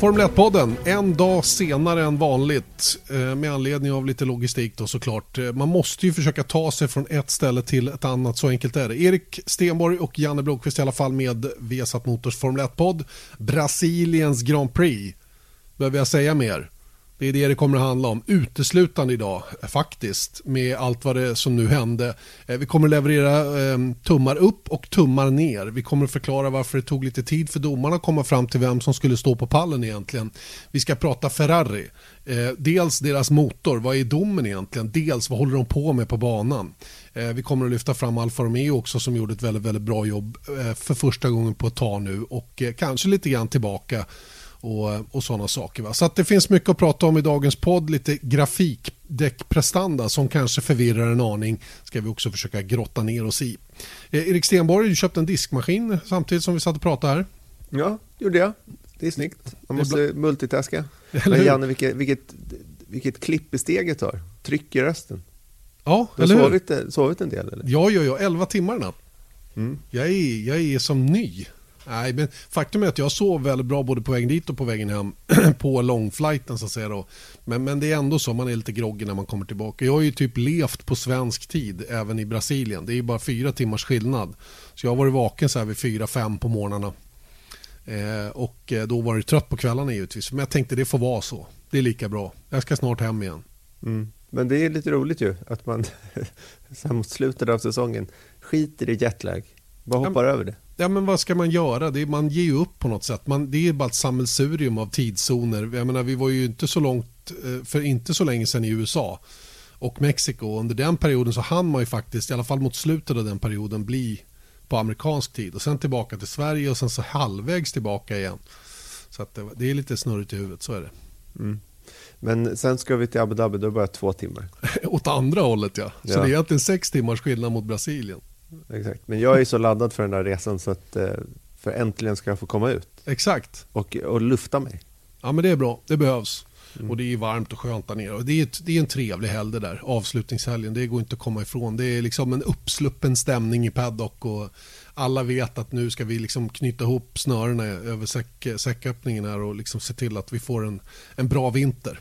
Formel 1-podden, en dag senare än vanligt eh, med anledning av lite logistik då såklart. Eh, man måste ju försöka ta sig från ett ställe till ett annat, så enkelt är det. Erik Stenborg och Janne Blomqvist i alla fall med Vesat Motors Formel 1-podd. Brasiliens Grand Prix, behöver jag säga mer? Det är det det kommer att handla om uteslutande idag faktiskt med allt vad det som nu hände. Eh, vi kommer att leverera eh, tummar upp och tummar ner. Vi kommer att förklara varför det tog lite tid för domarna att komma fram till vem som skulle stå på pallen egentligen. Vi ska prata Ferrari. Eh, dels deras motor, vad är domen egentligen? Dels vad håller de på med på banan? Eh, vi kommer att lyfta fram Alfa Romeo också som gjorde ett väldigt, väldigt bra jobb eh, för första gången på ett tag nu och kanske lite grann tillbaka och, och sådana saker. Va? Så att det finns mycket att prata om i dagens podd. Lite grafikdäckprestanda som kanske förvirrar en aning ska vi också försöka grotta ner oss i. Eh, Erik Stenborg, du köpte en diskmaskin samtidigt som vi satt och pratade här. Ja, gjorde jag. Det är snyggt. Man måste multitaska. Men Janne, vilket, vilket, vilket klipp i steget har. Tryck i rösten. Ja, du har sovit, sovit en del eller? Ja, ja, ja. 11 timmar natt. Mm. Jag, är, jag är som ny. Nej, men faktum är att jag sov väldigt bra både på vägen dit och på vägen hem på långflighten så att säga då. Men, men det är ändå så, man är lite groggy när man kommer tillbaka. Jag har ju typ levt på svensk tid även i Brasilien. Det är ju bara fyra timmars skillnad. Så jag har varit vaken så här vid fyra, fem på morgnarna. Eh, och eh, då var det trött på kvällarna givetvis. Men jag tänkte det får vara så. Det är lika bra. Jag ska snart hem igen. Mm. Men det är lite roligt ju att man mot slutet av säsongen skiter i jetlag. Bara hoppar ja, över det ja, men vad ska man göra? Det är, man ger ju upp på något sätt. Man, det är bara ett sammelsurium av tidszoner. Jag menar, vi var ju inte så långt, eh, för inte så länge sedan i USA och Mexiko. Under den perioden så hann man ju faktiskt, i alla fall mot slutet av den perioden, bli på amerikansk tid. Och sen tillbaka till Sverige och sen så halvvägs tillbaka igen. Så att det, det är lite snurrigt i huvudet, så är det. Mm. Men sen ska vi till Abu Dhabi, då är det bara två timmar. Åt andra hållet ja. Så ja. det är egentligen sex timmars skillnad mot Brasilien. Exakt, men jag är så laddad för den där resan så att eh, för äntligen ska jag få komma ut. Exakt. Och, och lufta mig. Ja men det är bra, det behövs. Mm. Och det är varmt och skönt där nere. Och det är, ett, det är en trevlig helg det där, avslutningshelgen. Det går inte att komma ifrån. Det är liksom en uppsluppen stämning i paddock och alla vet att nu ska vi liksom knyta ihop snörena över säck, säcköppningen här och liksom se till att vi får en, en bra vinter.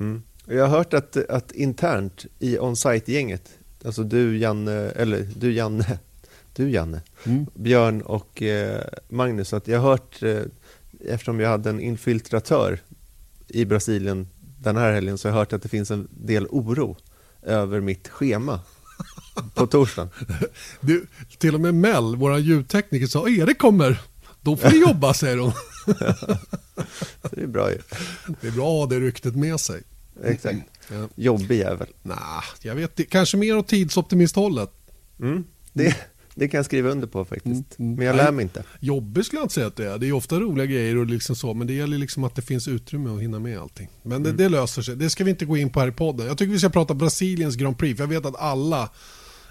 Mm. Jag har hört att, att internt i on-site-gänget alltså du Janne, eller du Janne, du Janne, mm. Björn och eh, Magnus, att jag har hört, eh, eftersom jag hade en infiltratör i Brasilien den här helgen, så har jag hört att det finns en del oro över mitt schema på torsdagen. Du, till och med Mel, vår ljudtekniker, sa Erik kommer, då får ni jobba, säger hon. det är bra ju. Det är bra att ha det ryktet med sig. Exakt. Ja. Jobbig jävel. Nah, jag vet Kanske mer åt tidsoptimisthållet. Mm. Det, det kan jag skriva under på faktiskt. Mm, mm. Men jag lär mig inte. Jobbig skulle jag inte säga att det är. Det är ofta roliga grejer och liksom så. Men det gäller liksom att det finns utrymme att hinna med allting. Men det, mm. det löser sig. Det ska vi inte gå in på här i podden. Jag tycker vi ska prata Brasiliens Grand Prix. För jag vet att alla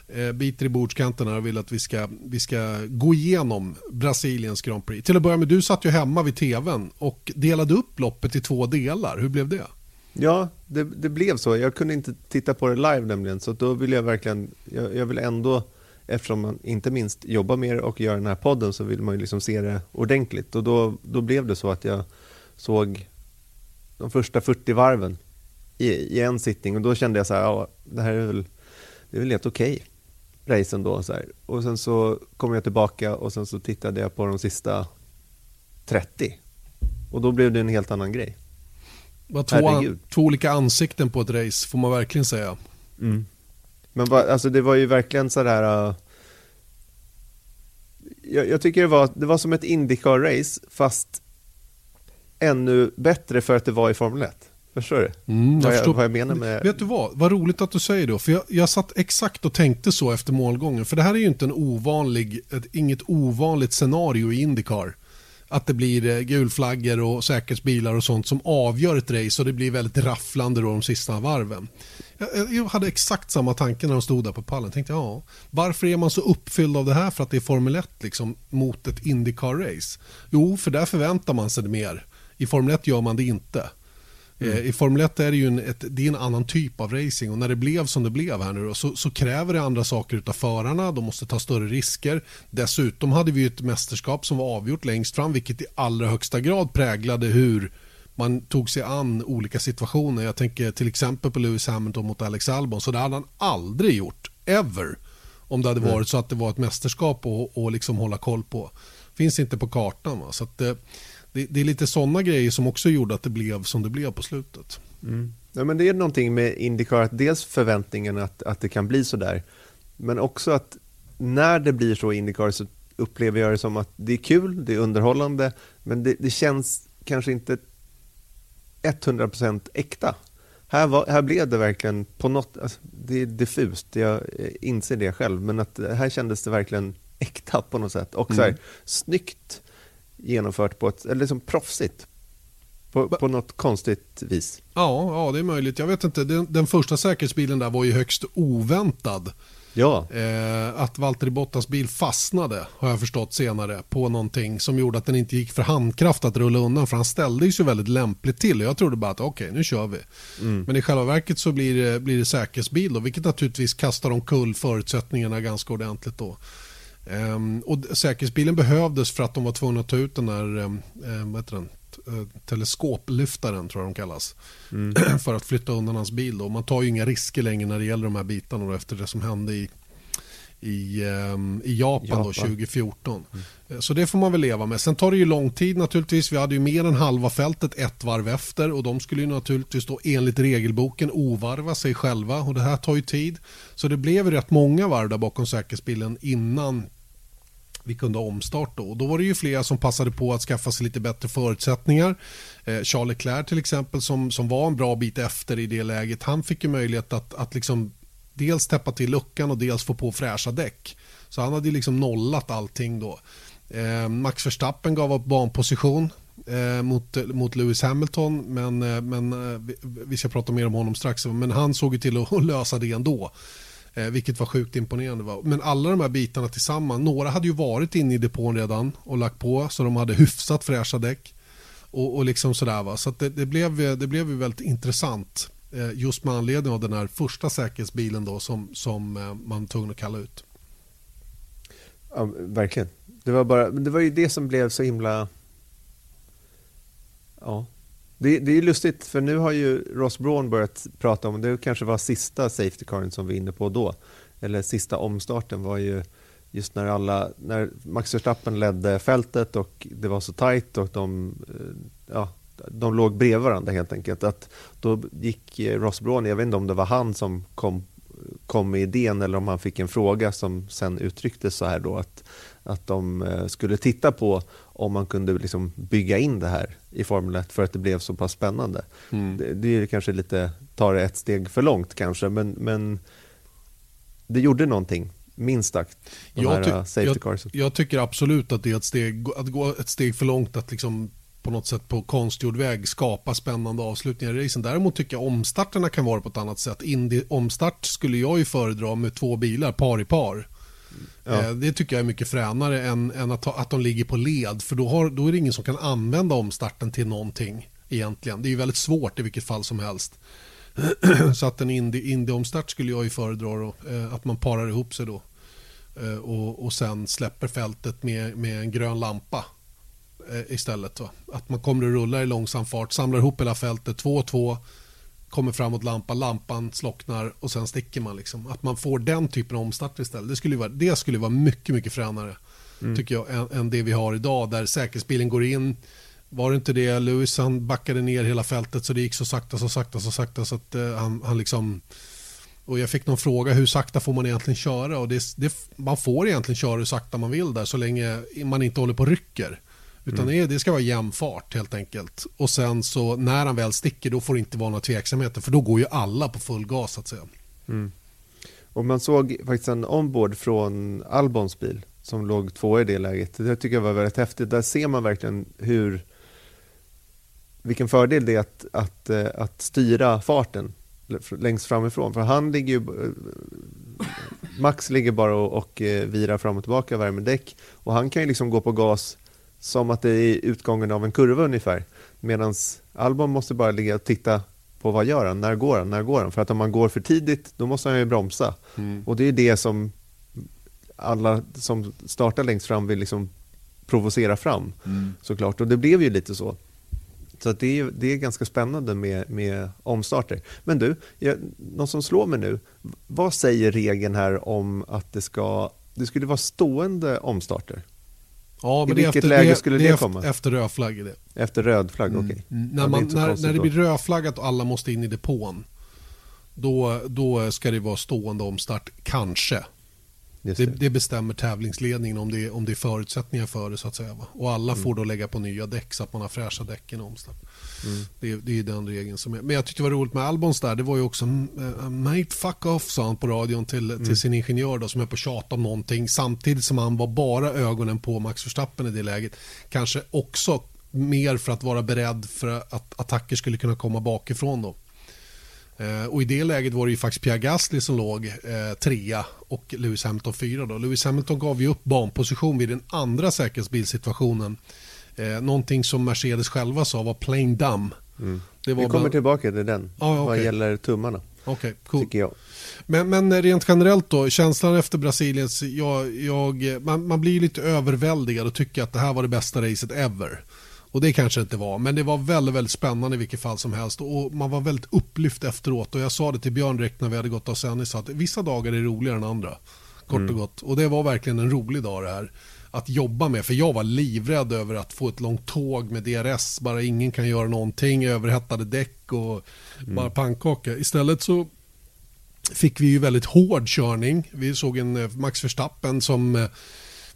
eh, biter i bordskanterna och vill att vi ska, vi ska gå igenom Brasiliens Grand Prix. Till att börja med, du satt ju hemma vid tvn och delade upp loppet i två delar. Hur blev det? Ja, det, det, blev så. Jag kunde inte titta på det live nämligen, så då vill jag verkligen, jag, jag vill ändå, eftersom man inte minst jobbar med det och gör den här podden, så vill man ju liksom se det ordentligt. Och då, då blev det så att jag såg de första 40 varven i, i en sittning och då kände jag så här, ja, det här är väl, det är väl helt okej. Okay racen då. Så här. Och sen så kom jag tillbaka och sen så tittade jag på de sista 30. Och då blev det en helt annan grej var två, två olika ansikten på ett race får man verkligen säga. Mm. Men va, alltså det var ju verkligen sådär... Uh, jag, jag, tycker det var, det var som ett Indycar-race fast ännu bättre för att det var i Formel 1. Förstår du? Mm, vad, jag, jag, vad jag menar med... Vet du vad? Vad roligt att du säger det. För jag, jag satt exakt och tänkte så efter målgången. För det här är ju inte en ovanlig, ett, inget ovanligt scenario i Indycar att det blir eh, gulflaggor och säkerhetsbilar och sånt som avgör ett race och det blir väldigt rafflande då de sista varven. Jag, jag hade exakt samma tanke när de stod där på pallen. Tänkte, ja, varför är man så uppfylld av det här för att det är Formel 1 liksom, mot ett Indycar-race? Jo, för där förväntar man sig det mer. I Formel 1 gör man det inte. Mm. Eh, I Formel 1 är det ju en, ett, det är en annan typ av racing och när det blev som det blev här nu då, så, så, kräver det andra saker av förarna. De måste ta större risker. Dessutom hade vi ett mästerskap som var avgjort längst fram vilket i allra högsta grad präglade hur man tog sig an olika situationer. Jag tänker till exempel på Lewis Hamilton mot Alex Albon. Så det hade han aldrig gjort, ever. Om det hade varit så att det var ett mästerskap att liksom hålla koll på. Finns inte på kartan. Va? Så att, eh, det, det, är lite sådana grejer som också gjorde att det blev som det blev på slutet. Mm. Ja, men det är någonting med Indycar, att dels förväntningen att, att det kan bli så där, men också att när det blir så i Indycar så upplever jag det som att det är kul, det är underhållande, men det, det känns kanske inte 100% äkta. Här, var, här blev det verkligen på något, alltså, det är diffust, jag inser det själv, men att här kändes det verkligen äkta på något sätt. Och så här, mm. snyggt genomfört på ett, eller liksom proffsigt. På, på något konstigt vis. Ja, ja, det är möjligt. Jag vet inte, den, den första säkerhetsbilen där var ju högst oväntad. Ja. Eh, att Valtteri Bottas bil fastnade har jag förstått senare på någonting som gjorde att den inte gick för handkraft att rulla undan för han ställde sig väldigt lämpligt till jag trodde bara att okej okay, nu kör vi. Mm. Men i själva verket så blir det, blir det säkerhetsbil då vilket naturligtvis kastar omkull förutsättningarna ganska ordentligt då. Um, och säkerhetsbilen behövdes för att de var tvungna att ta ut den där um, vad heter den? Eh, teleskoplyftaren tror jag de kallas. Mm. för att flytta undan hans bil. Då. Man tar ju inga risker längre när det gäller de här bitarna då, efter det som hände i, i, um, i Japan, Japan. Då, 2014. Mm. Eh, så det får man väl leva med. Sen tar det ju lång tid naturligtvis. Vi hade ju mer än halva fältet ett varv efter och de skulle ju naturligtvis då enligt regelboken ovarva sig själva och det här tar ju tid. Så det blev rätt många varv där bakom säkerhetsbilen innan vi kunde ha omstart då. Och då var det ju flera som passade på att skaffa sig lite bättre förutsättningar. Eh, Charles Leclerc till exempel som, som var en bra bit efter i det läget. Han fick ju möjlighet att, att liksom dels täppa till luckan och dels få på fräscha däck. Så han hade liksom nollat allting då. Eh, Max Verstappen gav upp banposition eh, mot, mot Lewis Hamilton men, eh, men eh, vi, vi ska prata mer om honom strax. Men han såg ju till att lösa det ändå. Eh, vilket var sjukt imponerande. Va? Men alla de här bitarna tillsammans, några hade ju varit inne i depån redan och lagt på så de hade hyfsat fräscha däck. Och, och liksom sådär va. Så det, det, blev, det blev ju väldigt intressant eh, just med anledning av den här första säkerhetsbilen då som, som eh, man tvungen att kalla ut. Ja, verkligen. Det var, bara, det var ju det som blev så himla... Ja, det, det är lustigt, för nu har ju Ross Braun börjat prata om, det kanske var sista Safety Caren som vi var inne på då, eller sista omstarten var ju just när alla, när Max Verstappen ledde fältet och det var så tajt och de, eh, ja, de låg bredvid varandra helt enkelt. Att då gick Ross Braun, jag vet inte om det var han som kom, kom med idén eller om han fick en fråga som sen uttrycktes så här då att, att de eh, skulle titta på om man kunde liksom bygga in det här i Formel 1 för att det blev så pass spännande. Mm. Det, det är kanske lite, tar det ett steg för långt kanske, men, men det gjorde någonting minst sagt. Jag, ty jag, jag, tycker absolut att det är ett steg, att gå ett steg för långt att liksom på något sätt på konstgjord väg skapa spännande avslutningar i racen. Däremot tycker jag omstarterna kan vara på ett annat sätt. Indy omstart skulle jag ju föredra med två bilar par i par. Ja. Eh, det tycker jag är mycket fränare än, än att, att de ligger på led. För då, har, då är det ingen som kan använda omstarten till någonting egentligen. Det är ju väldigt svårt i vilket fall som helst. Så att en indie-omstart skulle jag ju föredra då, eh, att man parar ihop sig då. Eh, och, och sen släpper fältet med, med en grön lampa istället. Va? Att man kommer att rulla i långsam fart, samlar ihop hela fältet 2-2 kommer framåt lampan, lampan slocknar och sen sticker man. Liksom. Att man får den typen av omstart istället. Det skulle vara, det skulle vara mycket, mycket fränare mm. tycker jag, än, än, det vi har idag där säkerhetsbilen går in. Var det inte det, Lewis han backade ner hela fältet så det gick så sakta, så sakta, så sakta så att uh, han, han liksom och jag fick någon fråga hur sakta får man egentligen köra och det, det, man får egentligen köra hur sakta man vill där så länge man inte håller på och rycker. Utan mm. det ska vara jämn fart helt enkelt. Och sen så när han väl sticker då får det inte vara några tveksamheter för då går ju alla på full gas så att säga. Mm. Och man såg faktiskt en onboard från Albons bil som låg två i det läget. Det tycker jag var väldigt häftigt. Där ser man verkligen hur vilken fördel det är att, att, eh, att styra farten längst framifrån. För han ligger ju... Max ligger bara och, och eh, virar fram och tillbaka och värmer däck. Och han kan ju liksom gå på gas som att det är utgången av en kurva ungefär. Medan Albon måste bara ligga och titta på vad gör han, när går han, när går han? För att om man går för tidigt, då måste han ju bromsa. Mm. Och det är det som alla som startar längst fram vill liksom provocera fram mm. såklart. Och det blev ju lite så. Så det, är, det är ganska spännande med, med omstarter. Men du, jag, något som slår mig nu. Vad säger regeln här om att det, ska, det skulle vara stående omstarter? Ja, men I vilket efter, läge skulle det, det komma? Efter röd flagg det. Efter röd flagg, mm. okej. Okay. Mm. När, man, när, när det blir rödflaggat och alla måste in i depån, då, då ska det vara stående omstart, kanske. Det. det. bestämmer tävlingsledningen om det, om det är förutsättningar för det. så att säga. Va? Och alla mm. får då lägga på nya däck så att man har fräscha däck i omstart. Mm. Det, det, är den regeln som är. Men jag tyckte det var roligt med Albons där. Det var ju också mate fuck off sa han på radion till, mm. till sin ingenjör då, som är på tjat om någonting. Samtidigt som han var bara ögonen på Max Verstappen i det läget. Kanske också mer för att vara beredd för att attacker skulle kunna komma bakifrån då. Eh, och I det läget var det ju faktiskt Pierre Gasly som låg eh, trea och Lewis Hamilton fyra. Då. Lewis Hamilton gav ju upp banposition vid den andra säkerhetsbilsituationen. Eh, någonting som Mercedes själva sa var plain dumb. Mm. Det Vi kommer bara... tillbaka till den ah, okay. vad gäller tummarna. Okay, cool. jag. Men, men rent generellt då, känslan efter Brasiliens, jag, jag, man, man blir lite överväldigad och tycker att det här var det bästa racet ever. Och det kanske inte var, men det var väldigt, väldigt spännande i vilket fall som helst. Och man var väldigt upplyft efteråt. Och jag sa det till Björn direkt när vi hade gått av sändning, att vissa dagar är roligare än andra. Kort och mm. gott. Och det var verkligen en rolig dag det här. Att jobba med, för jag var livrädd över att få ett långt tåg med DRS, bara ingen kan göra någonting, överhettade däck och mm. bara pannkaka. Istället så fick vi ju väldigt hård körning. Vi såg en eh, Max Verstappen som eh,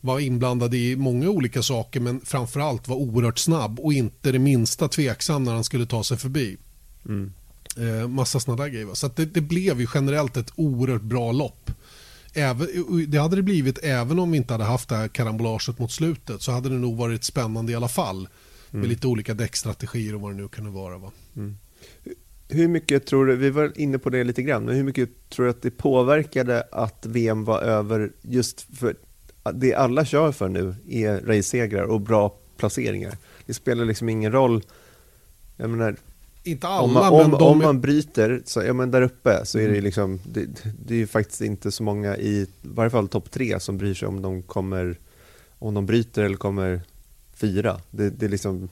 var inblandad i många olika saker men framförallt var oerhört snabb och inte det minsta tveksam när han skulle ta sig förbi. Mm. Eh, massa sådana där grejer. Så det, det, blev ju generellt ett oerhört bra lopp. Även, det hade det blivit även om vi inte hade haft det här karambolaget mot slutet så hade det nog varit spännande i alla fall. Mm. Med lite olika däckstrategier och vad det nu kunde vara. Va? Mm. Hur mycket tror du, vi var inne på det lite grann, men hur mycket tror du att det påverkade att VM var över just för det alla kör för nu är racesegrar och bra placeringar. Det spelar liksom ingen roll. Jag menar, inte alla, om man, om, men om man bryter, så, ja, men där uppe så är det liksom, det, det är faktiskt inte så många i, i varje fall topp tre som bryr sig om de kommer, om de bryter eller kommer fyra. Det, det, är liksom,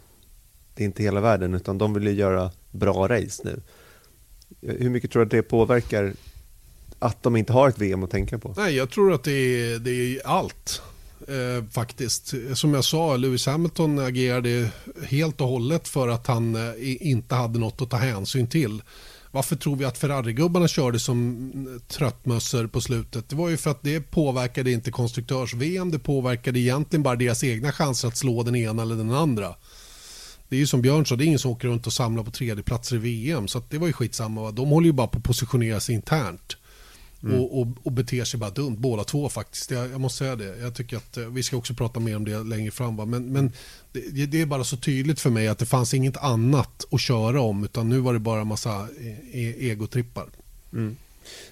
det är inte hela världen, utan de vill ju göra bra race nu. Hur mycket tror du att det påverkar att de inte har ett VM att tänka på? Nej, jag tror att det är, det är allt. Eh, faktiskt. Som jag sa, Lewis Hamilton agerade helt och hållet för att han eh, inte hade något att ta hänsyn till. Varför tror vi att Ferrari-gubbarna körde som mm, tröttmössor på slutet? Det var ju för att det påverkade inte konstruktörs-VM, det påverkade egentligen bara deras egna chanser att slå den ena eller den andra. Det är ju som Björn sa, det är ingen som åker runt och samlar på tredjeplatser i VM, så det var ju skitsamma. De håller ju bara på att positionera sig internt. Mm. Och, och, och beter sig bara dumt, båda två faktiskt. Jag, jag, måste säga det. Jag tycker att eh, vi ska också prata mer om det längre fram. Va? Men, men det, det, är bara så tydligt för mig att det fanns inget annat att köra om utan nu var det bara massa e, e egotrippar. Mm.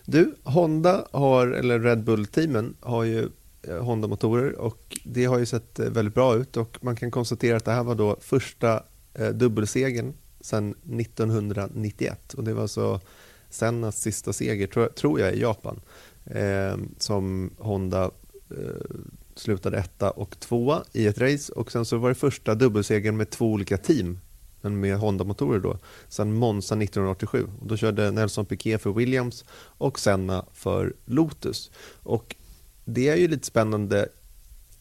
Du, Honda har, eller Red Bull-teamen har ju eh, Honda-motorer och det har ju sett eh, väldigt bra ut och man kan konstatera att det här var då första eh, dubbelsegern sedan 1991 och det var så Sennas sista seger, tror, tror jag, i Japan. Eh, som Honda eh, slutade etta och tvåa i ett race. Och sen så var det första dubbelsegern med två olika team, men med Honda-motorer då, sen Monza 1987. Och då körde Nelson Piquet för Williams och Senna för Lotus. Och det är ju lite spännande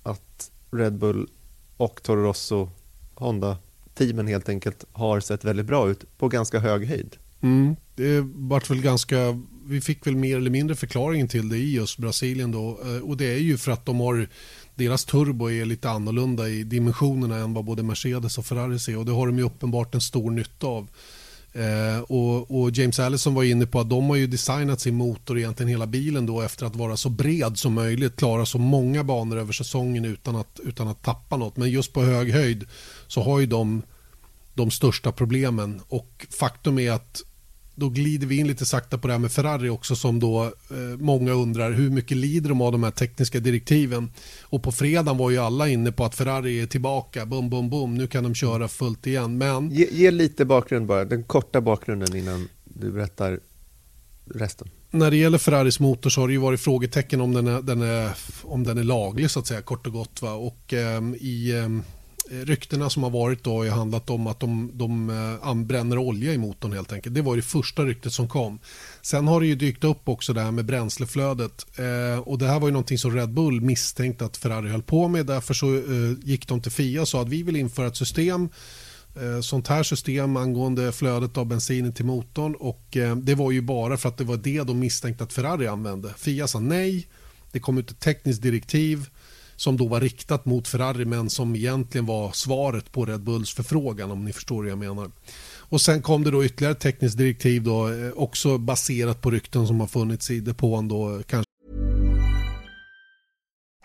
att Red Bull och Toro Rosso, Honda-teamen helt enkelt, har sett väldigt bra ut på ganska hög höjd. Mm, det vart väl ganska, vi fick väl mer eller mindre förklaringen till det i just Brasilien då. Eh, och det är ju för att de har, deras turbo är lite annorlunda i dimensionerna än vad både Mercedes och Ferrari ser. Och det har de ju uppenbart en stor nytta av. Eh, och, och, James Allison var inne på att de har ju designat sin motor egentligen hela bilen då efter att vara så bred som möjligt, klara så många banor över säsongen utan att, utan att tappa något. Men just på hög höjd så har ju de de största problemen och faktum är att då glider vi in lite sakta på det här med Ferrari också som då eh, många undrar hur mycket lider de av de här tekniska direktiven. Och på fredagen var ju alla inne på att Ferrari är tillbaka, bum bum bum, nu kan de köra fullt igen. Men... Ge, ge lite bakgrund bara, den korta bakgrunden innan du berättar resten. När det gäller Ferraris motor så har det ju varit frågetecken om den är, den är, om den är laglig så att säga, kort och gott. Va? Och eh, i eh, Eh, ryktena som har varit då har handlat om att de, de eh, bränner olja i motorn helt enkelt. Det var det första ryktet som kom. Sen har det ju dykt upp också det här med bränsleflödet eh, och det här var ju någonting som Red Bull misstänkte att Ferrari höll på med. Därför så eh, gick de till FIA och sa att vi vill införa ett system eh, sånt här system angående flödet av bensinen till motorn och det var ju bara för att det var det de misstänkte att Ferrari använde. FIA sa nej, det kom ut ett tekniskt direktiv som då var riktat mot Ferrari men som egentligen var svaret på Red Bulls förfrågan om ni förstår vad jag menar. Och sen kom det då ytterligare tekniskt direktiv då eh, också baserat på rykten som har funnits i depån då kanske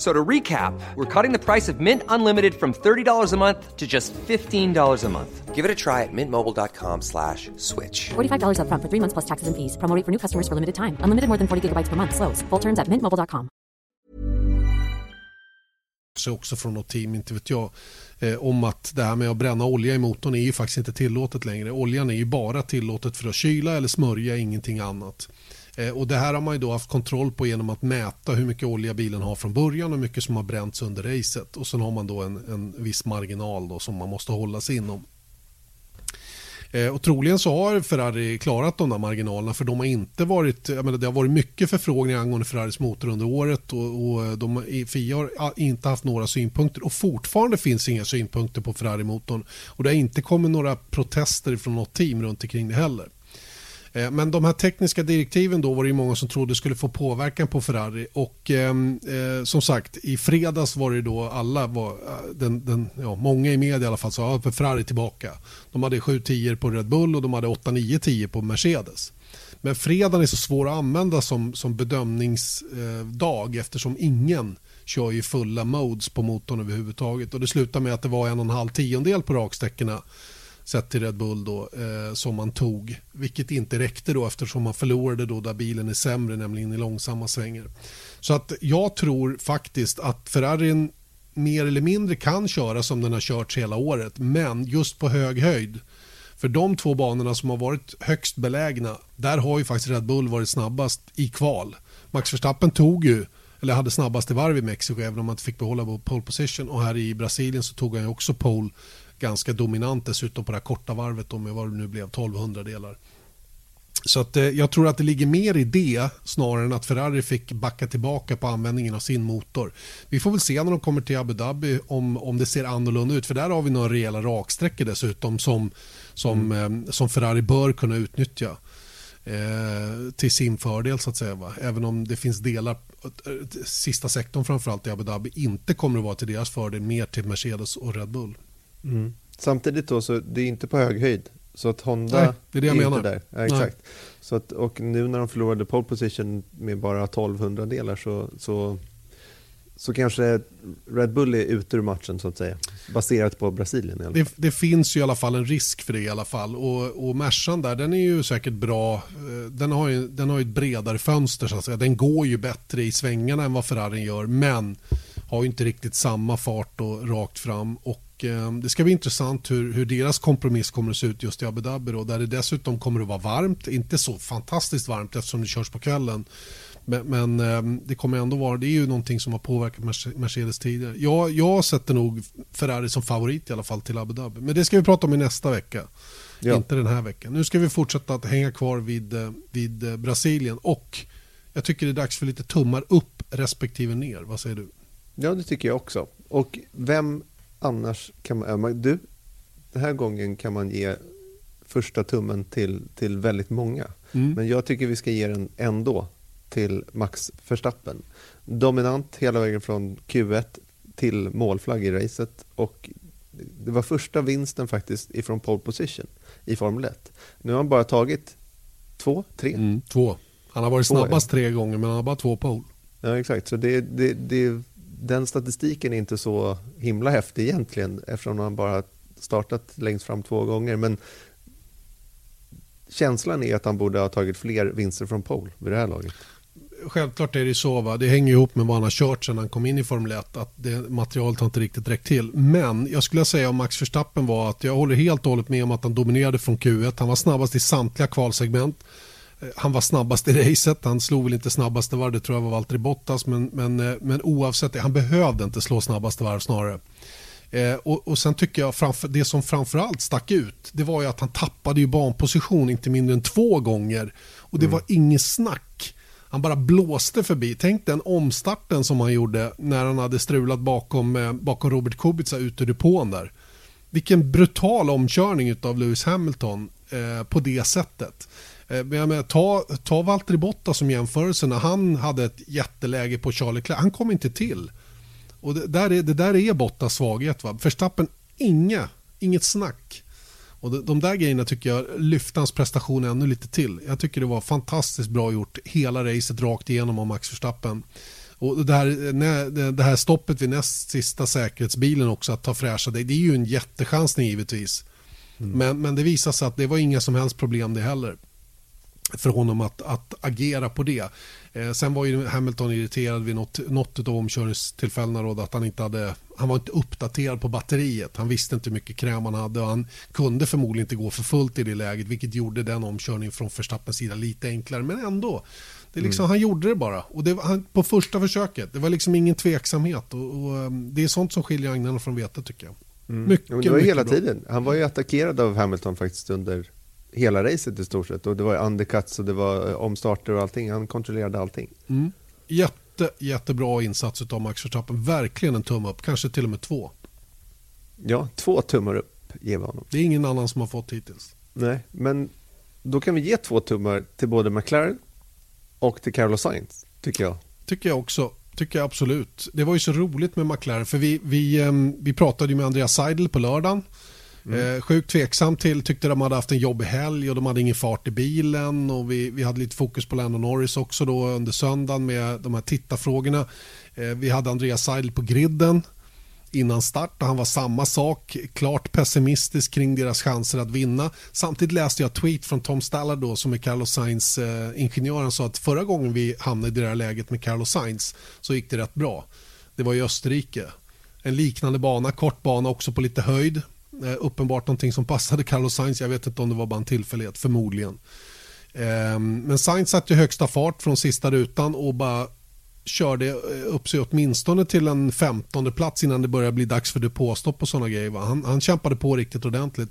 So to recap, we're cutting the price of Mint Unlimited from $30 a month to just $15 a month. Give it a try at mintmobile.com slash switch. $45 up front for three months plus taxes and fees. Promoting for new customers for limited time. Unlimited more than 40 gigabytes per month. Slows. Full terms at mintmobile.com. Så också från något team, inte vet jag, eh, om att det här med att bränna olja i motorn är ju faktiskt inte tillåtet längre. Oljan är ju bara tillåtet för att kyla eller smörja, ingenting annat. Eh, och det här har man ju då haft kontroll på genom att mäta hur mycket olja bilen har från början och hur mycket som har bränts under racet. Och sen har man då en, en viss marginal då som man måste hålla sig inom. Eh, och troligen så har Ferrari klarat de där marginalerna för de har inte varit, jag menar, det har varit mycket förfrågningar angående Ferraris motor under året och, och eh, de, FIA har ah, inte haft några synpunkter och fortfarande finns inga synpunkter på Ferrari-motorn och det har inte kommit några protester från något team runt omkring det heller. Eh, men de här tekniska direktiven då var det många som trodde skulle få påverkan på Ferrari och ehm, eh, som sagt i fredags var det då alla, var, eh, den, den, ja, många i media i alla fall sa att Ferrari tillbaka. De hade 7 10 på Red Bull och de hade 8 9 10 på Mercedes. Men fredagen är så svår att använda som, som bedömningsdag eh, eftersom ingen kör ju fulla modes på motorn överhuvudtaget och det slutar med att det var en och en halv tiondel på raksträckorna sett till Red Bull då, eh, som man tog. Vilket inte räckte då eftersom man förlorade då där bilen är sämre, nämligen i långsamma svänger. Så att jag tror faktiskt att Ferrarin mer eller mindre kan köra som den har kört hela året, men just på hög höjd. För de två banorna som har varit högst belägna, där har ju faktiskt Red Bull varit snabbast i kval. Max Verstappen tog ju eller hade snabbaste varv i Mexiko även om han inte fick behålla pole position och här i Brasilien så tog han ju också pole ganska dominant dessutom på det här korta varvet med vad det nu blev 1200 delar. Så att, eh, jag tror att det ligger mer i det snarare än att Ferrari fick backa tillbaka på användningen av sin motor. Vi får väl se när de kommer till Abu Dhabi om, om det ser annorlunda ut för där har vi några rejäla raksträckor dessutom som, som, mm. eh, som Ferrari bör kunna utnyttja eh, till sin fördel så att säga. Va? Även om det finns delar, eh, sista sektorn framförallt i Abu Dhabi inte kommer att vara till deras fördel, mer till Mercedes och Red Bull. Mm. Samtidigt då, så det är inte på hög höjd. Så att Honda Nej, det är, det jag är menar. inte där. Ja, exakt. Så att, och nu när de förlorade pole position med bara 1200 delar så, så, så kanske Red Bull är ute ur matchen så att säga. Baserat på Brasilien. I alla fall. Det, det finns ju i alla fall en risk för det i alla fall. Och, och Mercan där, den är ju säkert bra. Eh, den har ju, den har ju ett bredare fönster så att säga. Den går ju bättre i svängarna än vad Ferrari gör. Men har ju inte riktigt samma fart och rakt fram. Och Eh, det ska bli intressant hur, hur deras kompromiss kommer att se ut just i Abu Dhabi då, där det dessutom kommer att vara varmt, inte så fantastiskt varmt eftersom det körs på kvällen. Men, men eh, det kommer ändå vara, det är ju någonting som har påverkat Mercedes tidigare. Jag, jag sätter nog Ferrari som favorit i alla fall till Abu Dhabi. Men det ska vi prata om i nästa vecka. Ja. Inte den här veckan. Nu ska vi fortsätta att hänga kvar vid, eh, vid Brasilien och jag tycker det är dags för lite tummar upp respektive ner. Vad säger du? Ja, det tycker jag också. Och vem annars kan man... Du, den här gången kan man ge första tummen till, till väldigt många. Mm. Men jag tycker vi ska ge den ändå till Max Verstappen. Dominant hela vägen från Q1 till målflagg i racet och det var första vinsten faktiskt ifrån pole position i Formel 1. Nu har han bara tagit två, tre. Mm, två. Han har varit Två, snabbast tre gånger men han har bara två pole. Ja, exakt. Så det, det, det, den statistiken är inte så himla häftig egentligen eftersom han bara startat längst fram två gånger. Men känslan är att han borde ha tagit fler vinster från pole vid det här laget. Självklart är det så. Va? Det hänger ihop med vad han har kört sedan han kom in i Formel 1. Att det, materialet har inte riktigt räckt till. Men jag skulle säga om Max Verstappen var att jag håller helt och hållet med om att han dominerade från Q1. Han var snabbast i samtliga kvalsegment. Eh, Han var snabbast i racet. Han slog väl inte snabbaste varv, det tror jag var Valtteri Bottas. Men, men, eh, men oavsett det, han behövde inte slå snabbaste varv snarare. Eh, och, och sen tycker jag framför, det som framförallt stack ut det var ju att han tappade ju banposition inte mindre än två gånger. Och det var inget snack. Han bara blåste förbi. Tänk den omstarten som han gjorde när han hade strulat bakom, eh, bakom Robert Kubica ut ur depån där. Vilken brutal omkörning av Lewis Hamilton eh, på det sättet. Eh, men menar, ta, ta Valtteri Bottas som jämförelse när han hade ett jätteläge på Charlie Leclerc. Han kom inte till. Och det där är, det där är Bottas svaghet. Va? Verstappen, inga, inget snack. Och de, de där grejerna tycker jag lyfte hans prestation ännu lite till. Jag tycker det var fantastiskt bra gjort hela racet rakt igenom av Max Verstappen. Och det här, det här stoppet vid näst sista säkerhetsbilen också att ta fräscha det, det är ju en jättechansning givetvis. Men, men det visar sig att det var inga som helst problem det heller för honom att, att agera på det. Eh, sen var ju Hamilton irriterad vid något, något av omkörningstillfällena då, att han inte hade, han var inte uppdaterad på batteriet. Han visste inte hur mycket kräm han hade och han kunde förmodligen inte gå för fullt i det läget vilket gjorde den omkörningen från Verstappens sida lite enklare. Men ändå, det är liksom, han gjorde det bara. Och det var, han, på första försöket. Det var liksom ingen tveksamhet. Och, och, um, det är sånt som skiljer agnarna från vetet tycker jag. Mycket, Ja, men det var ju mycket hela bra. tiden. Han var ju attackerad av Hamilton faktiskt under hela racet i stort sett. Och det var undercuts och det var eh, omstarter och allting. Han kontrollerade allting. Mm. Jätte, jättebra insats av Max Verstappen. Verkligen en tumme upp, kanske till och med två. Ja, två tummar upp ger vi honom. Det är ingen annan som har fått hittills. Nej, men då kan vi ge två tummar till både McLaren och till Carlos Sainz, tycker jag. Tycker jag också. Tycker jag absolut. Det var ju så roligt med McLaren för vi, vi, ehm, vi pratade ju med Andreas Seidel på lördagen. Mm. Eh, sjukt tveksam till, tyckte de hade haft en jobbig helg och de hade ingen fart i bilen och vi, vi hade lite fokus på Lando Norris också då under söndagen med de här tittarfrågorna. Eh, vi hade Andreas Seidel på griden innan start och han var samma sak, klart pessimistisk kring deras chanser att vinna. Samtidigt läste jag tweet från Tom Stallard då som är Carlos Sainz eh, ingenjör. Han sa att förra gången vi hamnade i det här läget med Carlos Sainz så gick det rätt bra. Det var i Österrike. En liknande bana, kort bana också på lite höjd. Eh, uppenbart någonting som passade Carlos Sainz. Jag vet inte om det var bara en tillfällighet, förmodligen. Eh, men Sainz satte högsta fart från sista rutan och bara körde eh, upp sig åtminstone till en 15 plats innan det började bli dags för depåstopp och sådana grejer. Va? Han, han kämpade på riktigt ordentligt.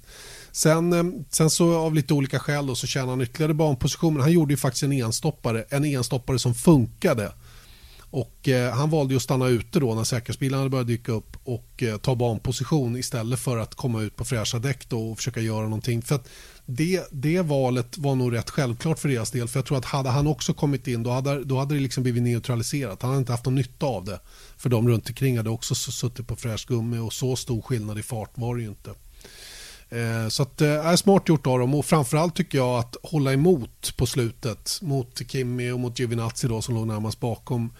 Sen, eh, sen så av lite olika skäl då, så tjänade han ytterligare banposition. Men han gjorde ju faktiskt en enstoppare, en enstoppare som funkade. Och eh, han valde att stanna ute då när säkerhetsbilarna började dyka upp och eh, ta banposition istället för att komma ut på fräscha däck då och försöka göra någonting. För att det, det valet var nog rätt självklart för deras del. För jag tror att hade han också kommit in då hade, då hade det liksom blivit neutraliserat. Han hade inte haft någon nytta av det. För de runt omkring hade också suttit på fräscht gummi och så stor skillnad i fart var det ju inte. Eh, så att, är smart gjort av dem och framförallt tycker jag att hålla emot på slutet mot Kimi och mot Giovinazzi då som låg närmast bakom.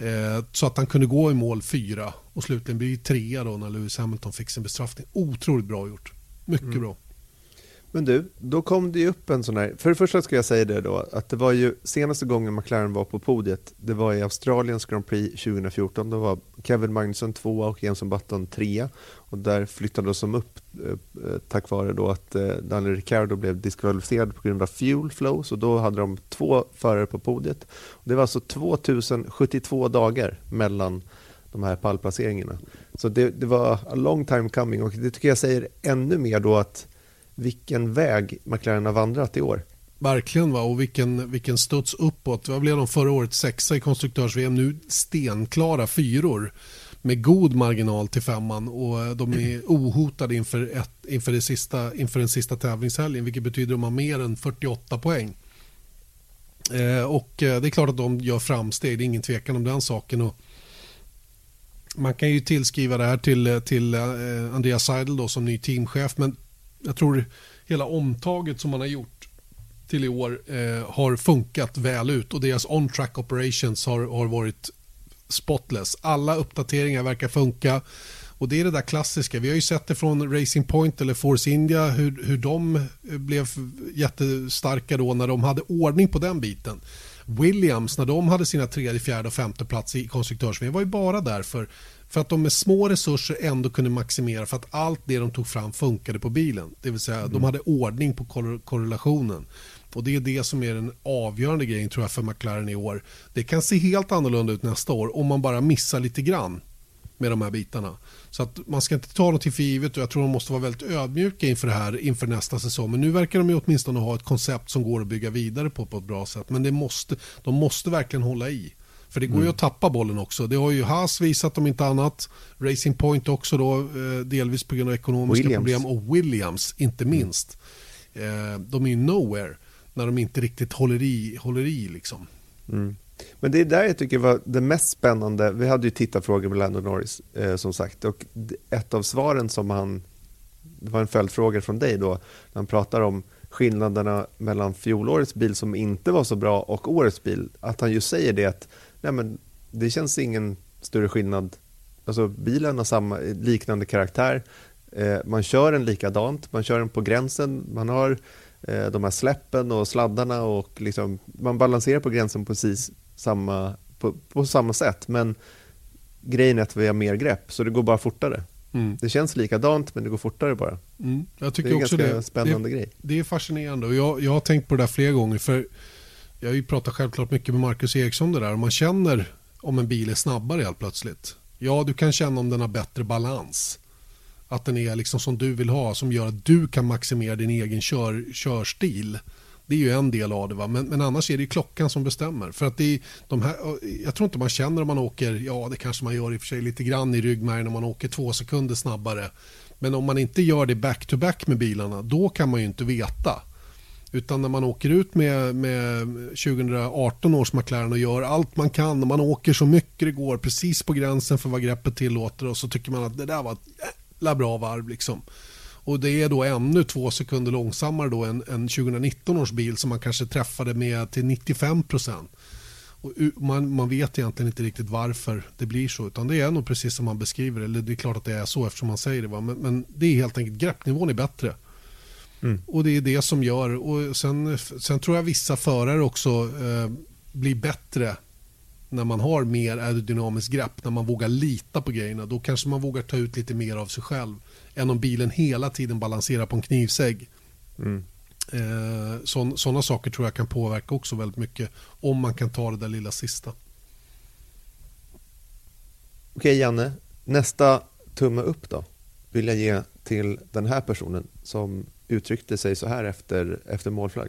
Eh, Så att han kunde gå i mål fyra och slutligen bli trea då när Lewis Hamilton fick sin bestraffning. Otroligt bra gjort. Mycket bra. Men du, då kom det ju upp en sån här... För det första ska jag säga det då, att det var ju senaste gången McLaren var på podiet, det var i Australiens Grand Prix 2014. Då var Kevin Magnusson tvåa och Jenson Button trea. Och där flyttades de upp eh, eh, tack vare då att eh, Daniel Ricciardo blev diskvalificerad på grund av fuel flow. Så då hade de två förare på podiet. Och det var alltså 2072 dagar mellan de här pallplaceringarna. Så det, det var a long time coming och det tycker jag säger ännu mer då att vilken väg McLaren har vandrat i år. Verkligen va och vilken, vilken studs uppåt. Vad blev de förra året? Sexa i konstruktörs-VM, nu stenklara fyror med god marginal till femman och de är ohotade inför, ett, inför, det sista, inför den sista tävlingshelgen vilket betyder att de har mer än 48 poäng. Eh, och eh, det är klart att de gör framsteg, det är ingen tvekan om den saken. Och man kan ju tillskriva det här till, till eh, Andreas Seidel då, som ny teamchef men jag tror hela omtaget som man har gjort till i år eh, har funkat väl ut och deras on-track operations har, har varit spotless. Alla uppdateringar verkar funka. Och Det är det där klassiska. Vi har ju sett det från Racing Point eller Force India hur, hur de blev jättestarka då när de hade ordning på den biten. Williams, när de hade sina tredje, fjärde och femte plats i konstruktörs var ju bara därför för att de med små resurser ändå kunde maximera för att allt det de tog fram funkade på bilen. Det vill säga mm. de hade ordning på korrelationen. Och Det är det som är den avgörande grejen tror jag för McLaren i år. Det kan se helt annorlunda ut nästa år om man bara missar lite grann med de här bitarna. Så att man ska inte ta något för givet och jag tror de måste vara väldigt ödmjuka inför det här inför nästa säsong. Men nu verkar de ju åtminstone ha ett koncept som går att bygga vidare på på ett bra sätt. Men det måste, de måste verkligen hålla i. För det går mm. ju att tappa bollen också. Det har ju Haas visat om inte annat. Racing Point också då, eh, delvis på grund av ekonomiska Williams. problem. Och Williams inte mm. minst. Mm. De är ju nowhere när de inte riktigt håller i. Håller i liksom. Mm. Men det är där jag tycker var det mest spännande. Vi hade ju tittarfrågor med Lando Norris eh, som sagt och ett av svaren som han, det var en följdfråga från dig då, när han pratar om skillnaderna mellan fjolårets bil som inte var så bra och årets bil, att han just säger det att nej men, det känns ingen större skillnad. Alltså bilen har samma, liknande karaktär, eh, man kör den likadant, man kör den på gränsen, man har eh, de här släppen och sladdarna och liksom, man balanserar på gränsen precis samma, på, på samma sätt. Men grejen är att vi har mer grepp, så det går bara fortare. Mm. Det känns likadant, men det går fortare bara. Mm. Jag tycker det är också en ganska spännande det, grej. Det är fascinerande och jag, jag har tänkt på det där flera gånger. För jag har ju pratat självklart mycket med Marcus Eriksson om det där. man känner om en bil är snabbare helt plötsligt. Ja, du kan känna om den har bättre balans. Att den är liksom som du vill ha, som gör att du kan maximera din egen kör, körstil. Det är ju en del av det. Va? Men, men annars är det klockan som bestämmer. För att det är de här, jag tror inte man känner om man åker, ja det kanske man gör i och för sig lite grann i ryggmärgen om man åker två sekunder snabbare. Men om man inte gör det back-to-back -back med bilarna, då kan man ju inte veta. Utan när man åker ut med, med 2018 års McLaren och gör allt man kan och man åker så mycket det går precis på gränsen för vad greppet tillåter och så tycker man att det där var ett jävla bra varv. Liksom. Och det är då ännu två sekunder långsammare då än, än 2019 års bil som man kanske träffade med till 95 procent. Man, man, vet egentligen inte riktigt varför det blir så. Utan Det är nog precis som man beskriver Eller det är klart att det är så eftersom man säger det. Va? Men, men det är helt enkelt greppnivån är bättre. Mm. Och Det är det som gör... Och sen, sen tror jag vissa förare också eh, blir bättre när man har mer aerodynamiskt grepp, när man vågar lita på grejerna. Då kanske man vågar ta ut lite mer av sig själv än om bilen hela tiden balanserar på en knivsägg. Mm. Eh, Sådana saker tror jag kan påverka också väldigt mycket om man kan ta det där lilla sista. Okej Janne, nästa tumme upp då vill jag ge till den här personen som uttryckte sig så här efter, efter målflagg.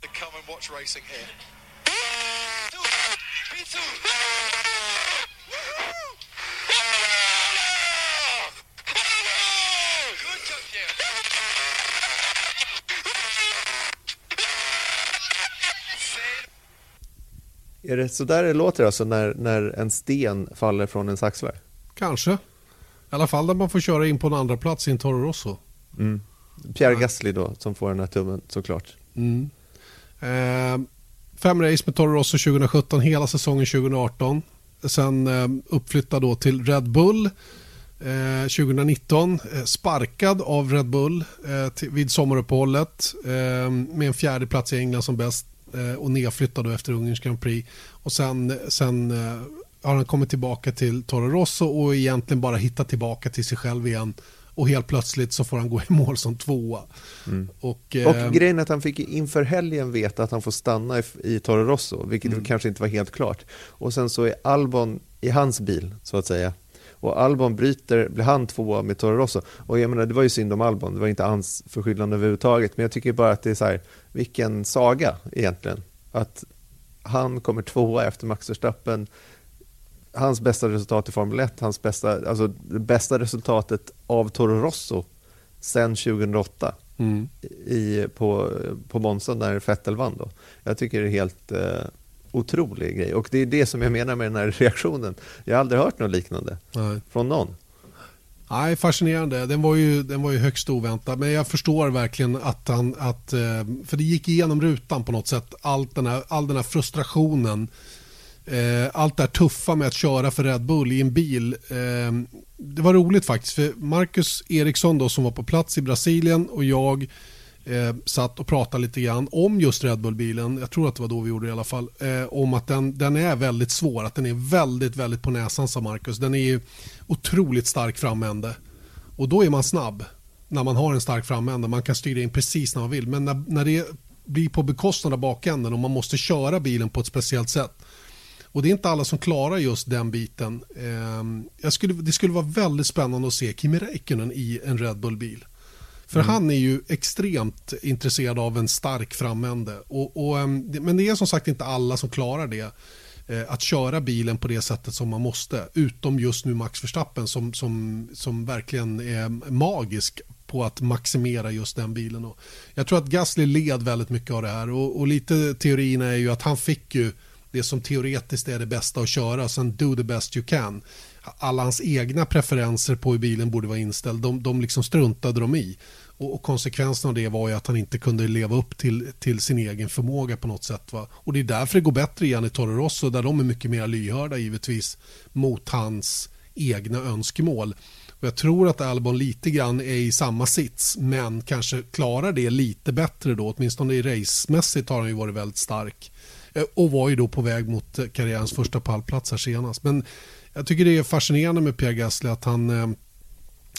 Come and watch racing here. Är det så där det låter alltså när, när en sten faller från en axlar? Kanske. I alla fall när man får köra in på en andra plats i en Toro Rosso. Mm. Pierre Gasly då, som får den här tummen såklart. Mm. Eh, fem race med Toro Rosso 2017, hela säsongen 2018. Sen eh, uppflyttad då till Red Bull eh, 2019. Eh, sparkad av Red Bull eh, vid sommaruppehållet eh, med en fjärde plats i England som bäst Eh, och nedflyttad efter Ungerns Grand Prix. Och sen, sen eh, har han kommit tillbaka till Toro Rosso och egentligen bara hittat tillbaka till sig själv igen. Och helt plötsligt så får han gå i mål som tvåa. Mm. Och, eh, och grejen är att han fick inför helgen veta att han får stanna i, i Toro Rosso, vilket mm. kanske inte var helt klart. Och sen så är Albon i hans bil, så att säga. Och Albon bryter, blir han tvåa med Toro Rosso. Och jag menar, det var ju synd om Albon, det var inte hans förskyllan överhuvudtaget. Men jag tycker bara att det är så här, vilken saga egentligen. Att han kommer tvåa efter Max Verstappen hans bästa resultat i Formel 1, hans bästa, alltså det bästa resultatet av Toro Rosso sen 2008 Mm. i, på, på Monza när Vettel vann. Då. Jag tycker det är helt eh, otrolig grej och det är det som jag menar med den här reaktionen. Jag har aldrig hört något liknande Nej. från någon. Nej, fascinerande. Den var, ju, den var ju högst oväntad. Men jag förstår verkligen att han... Att, eh, för det gick igenom rutan på något sätt. Allt den här, all den här frustrationen. Eh, allt det här tuffa med att köra för Red Bull i en bil. Eh, det var roligt faktiskt. För Marcus Eriksson då, som var på plats i Brasilien och jag eh, satt och pratade lite grann om just Red Bull-bilen. Jag tror att det var då vi gjorde det i alla fall. Eh, om att den, den är väldigt svår. Att den är väldigt, väldigt på näsan sa Marcus. Den är ju otroligt stark framände. Och då är man snabb när man har en stark framände. Man kan styra in precis när man vill. Men när, när det blir på bekostnad av bakänden och man måste köra bilen på ett speciellt sätt. Och det är inte alla som klarar just den biten. Eh, jag skulle, det skulle vara väldigt spännande att se Kimi Räikkönen i en Red Bull-bil. För han är ju extremt intresserad av en stark framände. Och, och, ehm, men det är som sagt inte alla som klarar det. Eh, att köra bilen på det sättet som man måste. Utom just nu Max Verstappen som, som, som verkligen är magisk på att maximera just den bilen. Och jag tror att Gasly led väldigt mycket av det här. Och, och lite teorin är ju att han fick ju det som teoretiskt är det bästa att köra. Sen do the best you can. Alla hans egna preferenser på hur bilen borde vara inställd, de, de liksom struntade de i. Och, och konsekvensen av det var ju att han inte kunde leva upp till, till sin egen förmåga på något sätt. Va? Och det är därför det går bättre igen i Toro Rosso där de är mycket mer lyhörda givetvis mot hans egna önskemål. Och jag tror att Albon lite grann är i samma sits men kanske klarar det lite bättre då. Åtminstone i racemässigt har han ju varit väldigt stark. Eh, och var ju då på väg mot eh, karriärens första pallplats här senast. Men jag tycker det är fascinerande med Pierre Gasly att han, eh,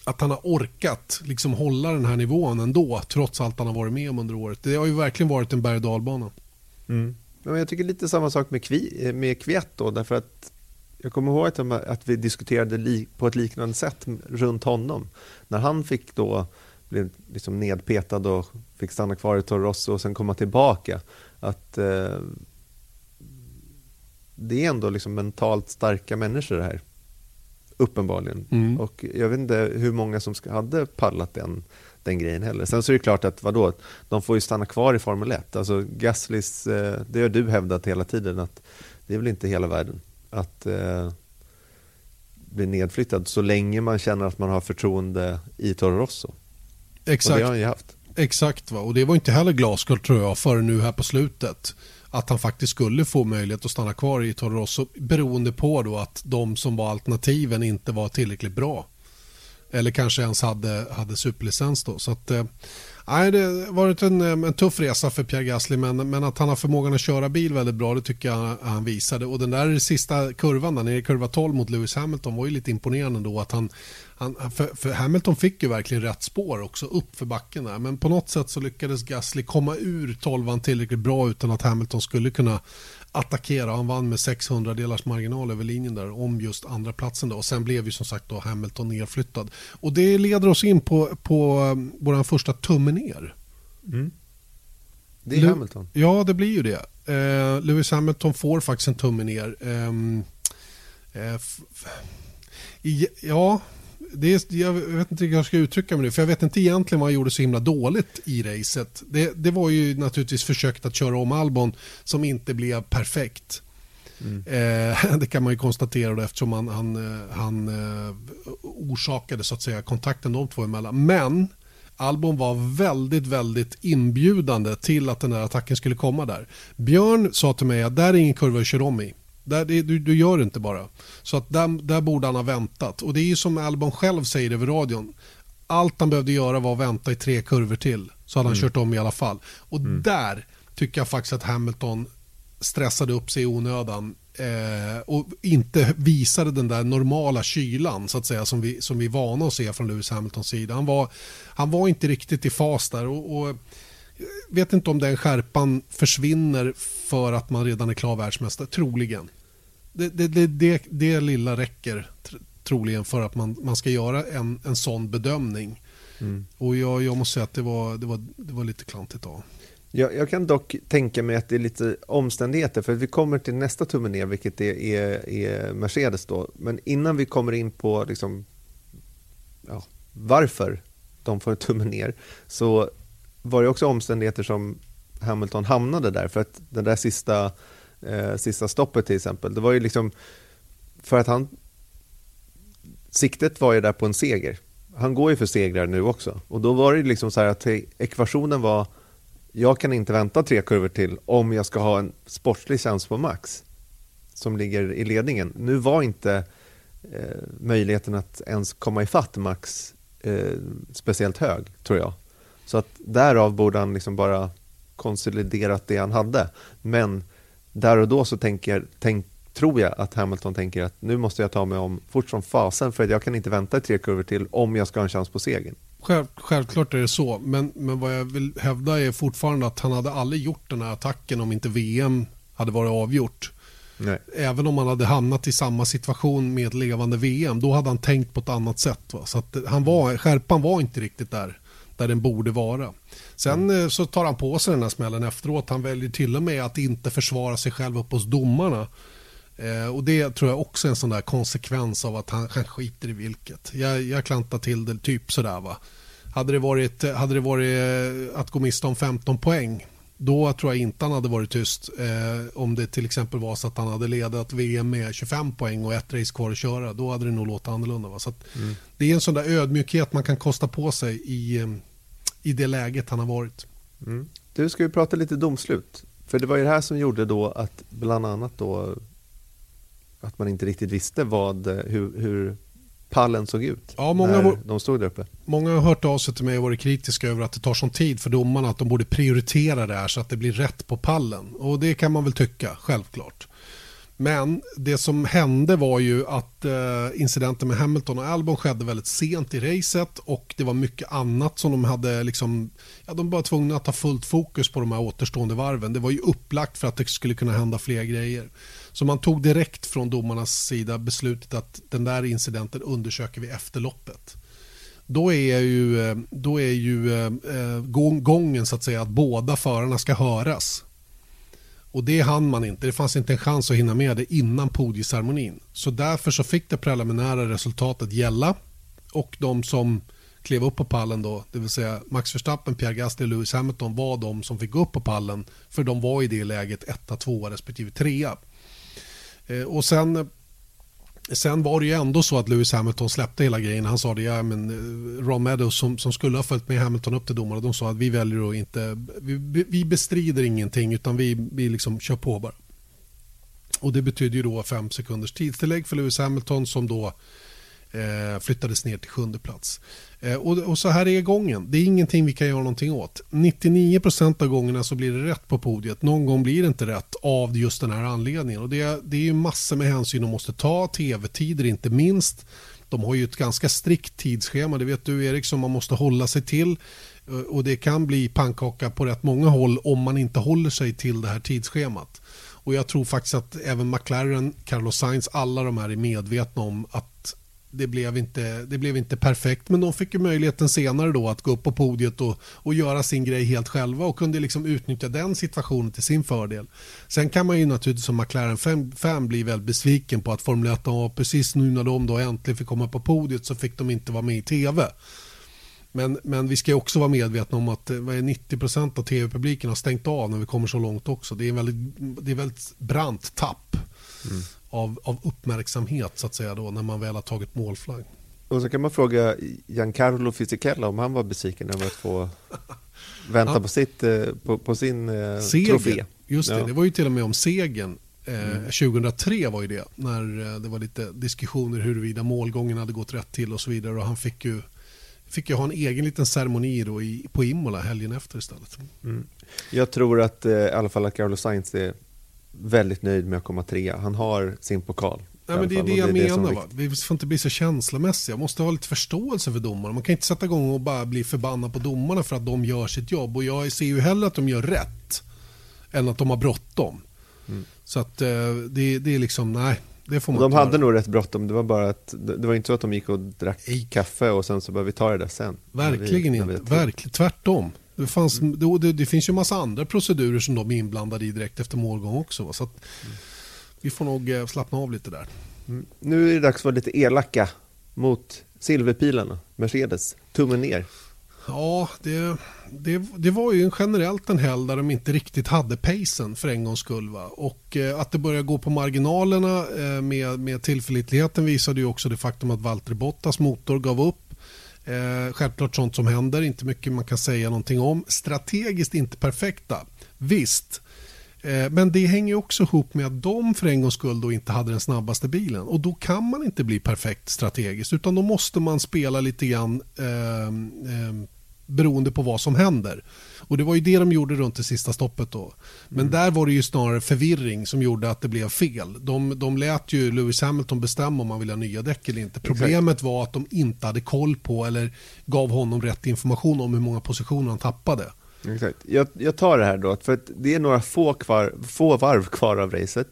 att han har orkat liksom hålla den här nivån ändå trots allt han har varit med om under året. Det har ju verkligen varit en berg och dalbana. Mm. Ja, jag tycker lite samma sak med, Kvi, med Kviet då, därför att jag kommer ihåg att, att vi diskuterade li, på ett liknande sätt runt honom. När han fick då bli liksom nedpetad och fick stanna kvar i Toro Rosso och sen komma tillbaka. Att eh, det är ändå liksom mentalt starka människor det här. Uppenbarligen. Mm. Och jag vet inte hur många som hade pallat den, den grejen heller. Sen så är det klart att vadå, de får ju stanna kvar i Formel 1. Alltså Gaslys, eh, det har du hävdat hela tiden att det är väl inte hela världen att eh, bli nedflyttad så länge man känner att man har förtroende i Toro Rosso. Och det Exakt. har han ju haft. Exakt, va? och det var inte heller glasklart tror jag förrän nu här på slutet. Att han faktiskt skulle få möjlighet att stanna kvar i Toro Rosso beroende på då att de som var alternativen inte var tillräckligt bra. Eller kanske ens hade, hade superlicens då. Så att, eh, nej, det har varit en, eh, en tuff resa för Pierre Gasly men, men att han har förmågan att köra bil väldigt bra det tycker jag han visade. Och den där sista kurvan, där nere i kurva 12 mot Lewis Hamilton var ju lite imponerande då. Att han, han, för, för Hamilton fick ju verkligen rätt spår också upp för backen där. Men på något sätt så lyckades Gasly komma ur 12 tillräckligt bra utan att Hamilton skulle kunna attackera. Han vann med 600 delars marginal över linjen där om just andra platsen då. Och sen blev ju som sagt då Hamilton nedflyttad. Och det leder oss in på, på um, vår första tumme ner. Det är Lu- Hamilton. Ja, det blir ju det. Eh, Lewis Hamilton får faktiskt en tumme ner. Ehm, eh, i, ja, det är, jag vet inte hur jag ska uttrycka mig nu. För jag vet inte egentligen vad han gjorde så himla dåligt i racet. Det, det var ju naturligtvis försökt att köra om Albon som inte blev perfekt. Eh, det kan man ju konstatera då, eftersom han, han, eh, han eh, orsakade så att säga kontakten de två emellan. Men Albon var väldigt, väldigt inbjudande till att den där attacken skulle komma där. Björn sa till mig att där är ingen kurva att köra om i. Där, det, du, du gör det inte bara. Så att där, där borde han ha väntat. Och det är ju som Albon själv säger över radion. Allt han behövde göra var att vänta i tre kurvor till. Så hade han kört om i alla fall. Och där tycker jag faktiskt att Hamilton stressade upp sig i onödan eh, och inte visade den där normala kylan så att säga som vi, som vi är vana att se från Lewis Hamiltons sida. Han var, han var inte riktigt i fas där och, och vet inte om den skärpan försvinner för att man redan är klar världsmästare. Troligen. Det, det, det, det, lilla räcker tr- troligen för att man, man ska göra en, en sån bedömning. Och jag, jag måste säga att det var, det var, det var lite klantigt av. Jag, jag, kan dock tänka mig att det är lite omständigheter, för vi kommer till nästa tumme ner, vilket är, är, är Mercedes då. Men innan vi kommer in på liksom, ja, varför de får en tumme ner, så var det också omständigheter som Hamilton hamnade där. För att det där sista, eh, sista stoppet till exempel, det var ju liksom för att han siktet var ju där på en seger. Han går ju för segrar nu också. Och då var det liksom så här att ekvationen var jag kan inte vänta tre kurvor till om jag ska ha en sportslig chans på Max som ligger i ledningen. Nu var inte eh, möjligheten att ens komma ifatt Max eh, speciellt hög, tror jag. Så att därav borde han liksom bara konsoliderat det han hade. Men där och då så tänker, tänk, tror jag att Hamilton tänker att nu måste jag ta mig om fort som fasen för att jag kan inte vänta i tre kurvor till om jag ska ha en chans på segern. Själv, självklart är det så, men, men vad jag vill hävda är fortfarande att han hade aldrig gjort den här attacken om inte VM hade varit avgjort. Nej. Även om han hade hamnat i samma situation med levande VM, då hade han tänkt på ett annat sätt. Va? Så att han var, skärpan var inte riktigt där, där den borde vara. Sen mm. så tar han på sig den här smällen efteråt. Han väljer till och med att inte försvara sig själv upp hos domarna. Eh, och Det tror jag också är en sån där konsekvens av att han, han skiter i vilket. Jag, jag klantar till det typ sådär. Va? Hade, det varit, hade det varit eh, att gå miste om 15 poäng då tror jag inte han hade varit tyst eh, om det till exempel var så att han hade ledat VM med 25 poäng och ett race kvar att köra. Då hade det nog låtit annorlunda. Va? Så mm. Det är en sån där ödmjukhet man kan kosta på sig i, eh, i det läget han har varit. Mm. Du, ska vi prata lite domslut? För det var ju det här som gjorde då att bland annat då att man inte riktigt visste vad, hur, hur pallen såg ut ja, många när de stod där uppe. Många har hört av sig till mig och varit kritiska över att det tar sån tid för domarna att de borde prioritera det här så att det blir rätt på pallen. Och det kan man väl tycka, självklart. Men det som hände var ju att eh, incidenten med Hamilton och Albon skedde väldigt sent i racet och det var mycket annat som de hade liksom, ja de var tvungna att ha fullt fokus på de här återstående varven. Det var ju upplagt för att det skulle kunna hända fler grejer. Så man tog direkt från domarnas sida beslutet att den där incidenten undersöker vi efter loppet. Då är ju, eh, då är ju eh, gången så att säga att båda förarna ska höras. Och det hann man inte. Det fanns inte en chans att hinna med det innan podieceremonin. Så därför så fick det preliminära resultatet gälla. Och de som klev upp på pallen då, det vill säga Max Verstappen, Pierre Gasly och Lewis Hamilton var de som fick gå upp på pallen. För de var i det läget etta, tvåa respektive trea. Eh, och sen, sen var det ju ändå så att Lewis Hamilton släppte hela grejen. Han sa det, ja, men eh, Ron Meadows som, som skulle ha följt med Hamilton upp till domarna, de sa att vi väljer att inte, vi, vi bestrider ingenting utan vi, vi liksom kör på bara. Och det betyder ju då fem sekunders tidstillägg för Lewis Hamilton som då eh, flyttades ner till sjunde plats. Eh, och, och, så här är gången. Det är ingenting vi kan göra någonting åt. 99% av gångerna så blir det rätt på podiet. Någon gång blir det inte rätt av just den här anledningen. Och det, det är ju massor med hänsyn de måste ta. Tv-tider inte minst. De har ju ett ganska strikt tidsschema. Det vet du Erik som man måste hålla sig till. Eh, och det kan bli pannkaka på rätt många håll om man inte håller sig till det här tidsschemat. Och jag tror faktiskt att även McLaren, Carlos Sainz, alla de här är medvetna om att det blev, inte, det blev inte perfekt men de fick ju möjligheten senare då att gå upp på podiet och, och göra sin grej helt själva och kunde liksom utnyttja den situationen till sin fördel. Sen kan man ju naturligtvis som McLaren-fan bli väldigt besviken på att Formel 1 var precis nu när de då äntligen fick komma på podiet så fick de inte vara med i tv. Men, men vi ska också vara medvetna om att eh, 90% av tv-publiken har stängt av när vi kommer så långt också. Det är en väldigt, det är väldigt brant tapp. Mm av, av uppmärksamhet så att säga då när man väl har tagit målflagg. Och så kan man fråga Giancarlo Fisichella om han var besviken över att få vänta ja. på, sitt, eh, på, på sin eh, Seger. trofé. Just det, ja. det var ju till och med om segern. Eh, mm. 2003 var ju det, när det var lite diskussioner huruvida målgången hade gått rätt till och så vidare. Och han fick ju, fick ju ha en egen liten ceremoni då i, på Imola helgen efter istället. Mm. Jag tror att i alla fall att Carlos Sainz är väldigt nöjd med att komma trea. Han har sin pokal. Nej, men det är det jag det menar. Va? Vi får inte bli så känslomässiga. Man måste ha lite förståelse för domarna. Man kan inte sätta igång och bara bli förbannad på domarna för att de gör sitt jobb. Och jag ser ju hellre att de gör rätt än att de har bråttom. Mm. Så att eh, det, det är liksom, nej. Det får man de hade nog rätt bråttom. Det var bara att det var inte så att de gick och drack kaffe och sen så började vi ta det där sen. Verkligen vi, inte. Verkligen tvärtom. Det, fanns, det, det, det finns ju massa andra procedurer som de är inblandade i direkt efter målgång också. va, Så att, vi får nog eh, slappna av lite där. Mm. Nu är det dags att vara lite elaka mot silverpilarna, Mercedes. Tummen ner. Ja, det, det, det var ju en generellt en helg där de inte riktigt hade pacen för en gångs skull. Va? Och eh, att det börjar gå på marginalerna eh, med, med tillförlitligheten visade ju också det faktum att Valtteri Bottas motor gav upp. Eh, självklart sånt som händer, inte mycket man kan säga någonting om. Strategiskt inte perfekta, visst. Eh, men det hänger också ihop med att de för en gångs skull då inte hade den snabbaste bilen. Och då kan man inte bli perfekt strategiskt utan då måste man spela lite grann eh, eh, beroende på vad som händer. Och det var ju det de gjorde runt det sista stoppet då. Men mm. där var det ju snarare förvirring som gjorde att det blev fel. De, de lät ju Lewis Hamilton bestämma om han ville ha nya däck eller inte. Problemet var att de inte hade koll på eller gav honom rätt information om hur många positioner han tappade. Exakt. Jag, jag tar det här då, för det är några få, kvar, få varv kvar av racet.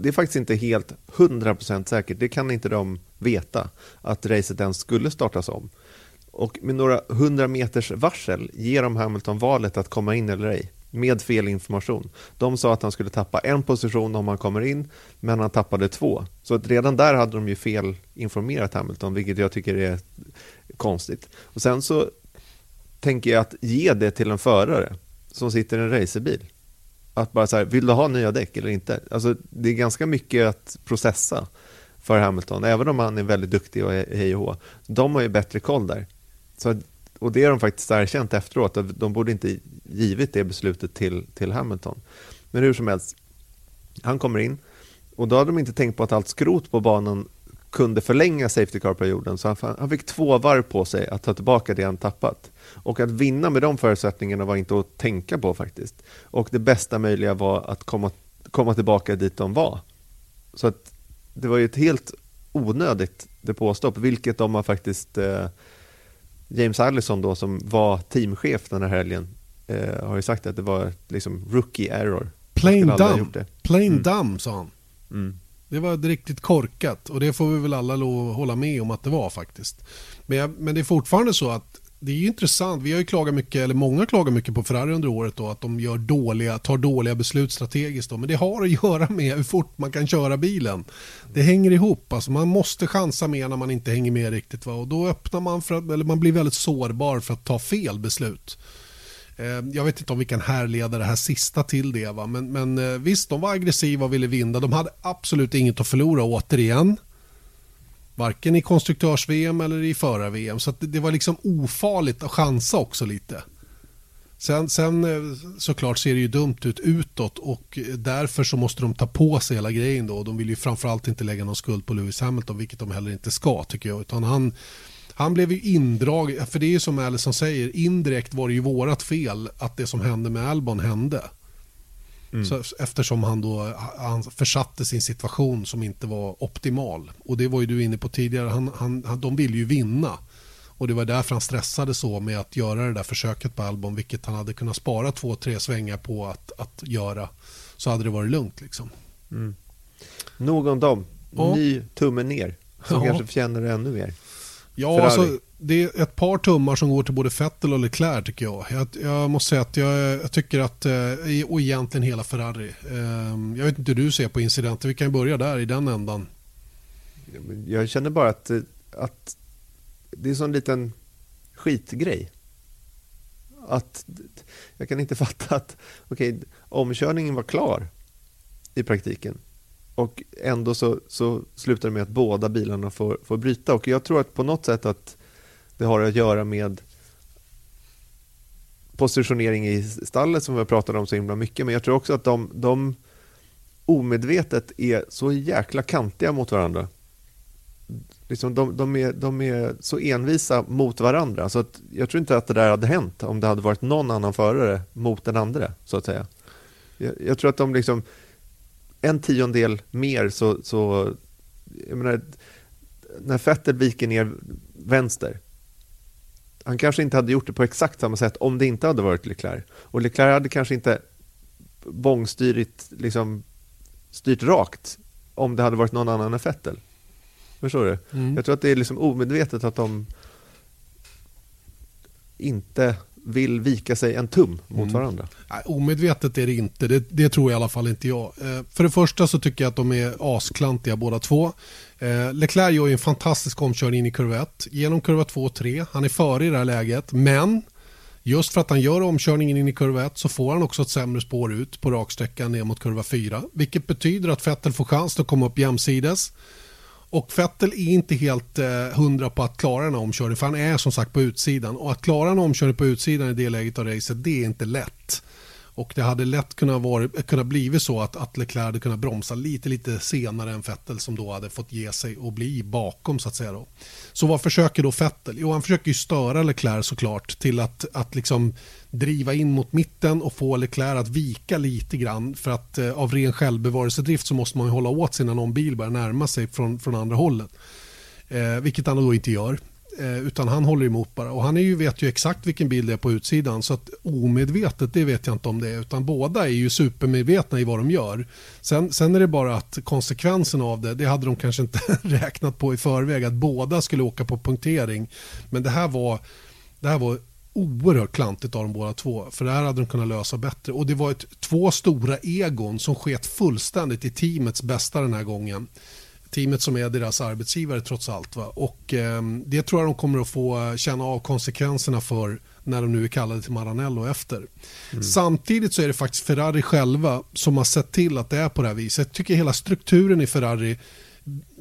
Det är faktiskt inte helt 100% säkert, det kan inte de veta, att racet ens skulle startas om. Och med några hundra meters varsel ger de Hamilton valet att komma in eller ej med fel information. De sa att han skulle tappa en position om han kommer in, men han tappade två. Så att redan där hade de ju fel informerat Hamilton, vilket jag tycker är konstigt. Och sen så tänker jag att ge det till en förare som sitter i en racerbil. Att bara så här, vill du ha nya däck eller inte? Alltså, det är ganska mycket att processa för Hamilton, även om han är väldigt duktig och hej och hå. De har ju bättre koll där. Så, och det har de faktiskt erkänt efteråt, att de borde inte givit det beslutet till, till Hamilton. Men hur som helst, han kommer in och då hade de inte tänkt på att allt skrot på banan kunde förlänga Safety Car-perioden, så han, han fick två varv på sig att ta tillbaka det han tappat. Och att vinna med de förutsättningarna var inte att tänka på faktiskt. Och det bästa möjliga var att komma, komma tillbaka dit de var. Så att det var ju ett helt onödigt depåstopp, vilket de har faktiskt eh, James Allison då som var teamchef den här helgen eh, har ju sagt att det var liksom rookie error. Plain dumb. Plain mm. dumb sa han. Mm. Det var riktigt korkat och det får vi väl alla lov att hålla med om att det var faktiskt. Men, jag, men det är fortfarande så att det är ju intressant. Vi har ju klagat mycket, eller många klagar mycket på Ferrari under året då, att de gör dåliga, tar dåliga beslut strategiskt. Då. Men det har att göra med hur fort man kan köra bilen. Det hänger ihop. Alltså man måste chansa mer när man inte hänger med riktigt. Va? Och då öppnar man för att, eller man blir väldigt sårbar för att ta fel beslut. Eh, jag vet inte om vi kan härleda det här sista till det. Va? Men, men eh, visst, de var aggressiva och ville vinna. De hade absolut inget att förlora återigen. Varken i konstruktörs-VM eller i förar-VM. Så det, det, var liksom ofarligt att chansa också lite. Sen, sen eh, såklart ser det ju dumt ut utåt och eh, därför så måste de ta på sig hela grejen då. De vill ju framförallt inte lägga någon skuld på Lewis Hamilton, vilket de heller inte ska tycker jag. Utan han, han blev ju indragen, för det är ju som Allison säger, indirekt var det ju vårat fel att det som hände med Albon hände. Mm. Så, eftersom han då han försatte sin situation som inte var optimal. Och det var ju du inne på tidigare, han, han, de ville ju vinna. Och det var därför han stressade så med att göra det där försöket på Albon, vilket han hade kunnat spara två, tre svängar på att, att göra. Så hade det varit lugnt liksom. Mm. Nog om dem. Ny tumme ner. Som ja. kanske förtjänar det ännu mer. Ja, alltså, det är ett par tummar som går till både Vettel och Leclerc tycker jag. Jag, jag måste säga att jag, jag, tycker att, eh, och egentligen hela Ferrari. Ehm, jag vet inte hur du ser på incidenter, vi kan börja där i den ändan. Jag känner bara att, att det är en sån liten skitgrej. Att, jag kan inte fatta att okay, omkörningen var klar i praktiken. Och ändå så, så slutar det med att båda bilarna får, får bryta. Och jag tror att på något sätt att det har att göra med positionering i stallet som vi har pratat om så himla mycket. Men jag tror också att de, de omedvetet är så jäkla kantiga mot varandra. Liksom de, de, är, de är så envisa mot varandra. Så att jag tror inte att det där hade hänt om det hade varit någon annan förare mot den andra. så att säga. Jag, jag tror att de liksom en tiondel mer så, så jag menar, när Vettel viker ner vänster han kanske inte hade gjort det på exakt samma sätt om det inte hade varit Leclerc. Och Leclerc hade kanske inte bångstyrigt liksom styrt rakt om det hade varit någon annan än Vettel. Förstår du? Mm. Jag tror att det är liksom omedvetet att de inte vill vika sig en tum mot Mm. varandra? Nej, omedvetet är det inte. Det, det tror i alla fall inte jag. Eh, för det första så tycker jag att de är asklantiga båda två. Eh, Leclerc gör ju en fantastisk omkörning in i kurva 1. Genom kurva 2 och 3. Han är före i det här läget. Men just för att han gör omkörningen in i kurva 1 så får han också ett sämre spår ut på raksträckan ner mot kurva 4. Vilket betyder att Vettel får chans att komma upp jämsides. Och Vettel är inte helt eh, hundra på att klara den omkörning, omkörningen för han är som sagt på utsidan. Och att klara en omkörning på utsidan i det läget av racet det är inte lätt. Och det hade lätt kunnat, varit, kunnat blivit så att, att Leclerc hade kunnat bromsa lite, lite senare än Vettel som då hade fått ge sig och bli bakom så att säga. Då. Så vad försöker då Vettel? Jo, han försöker ju störa Leclerc såklart till att, att liksom driva in mot mitten och få Leclerc att vika lite grann för att eh, av ren självbevarelsedrift så måste man ju hålla åt sig när någon bil börjar närma sig från, från andra hållet. Eh, vilket han då inte gör. Eh, utan han håller emot bara. Och han är ju, vet ju exakt vilken bil det är på utsidan. Så att omedvetet, det vet jag inte om det är. Utan båda är ju supermedvetna i vad de gör. Sen, sen är det bara att konsekvensen av det, det hade de kanske inte räknat på i förväg. Att båda skulle åka på punktering. Men det här var, det här var oerhört klantigt av de båda två. För det här hade de kunnat lösa bättre. Och det var ett, två stora egon som sket fullständigt i teamets bästa den här gången. Teamet som är deras arbetsgivare trots allt. Va? Och eh, det tror jag de kommer att få känna av konsekvenserna för när de nu är kallade till Maranello efter. Samtidigt så är det faktiskt Ferrari själva som har sett till att det är på det här viset. Jag tycker hela strukturen i Ferrari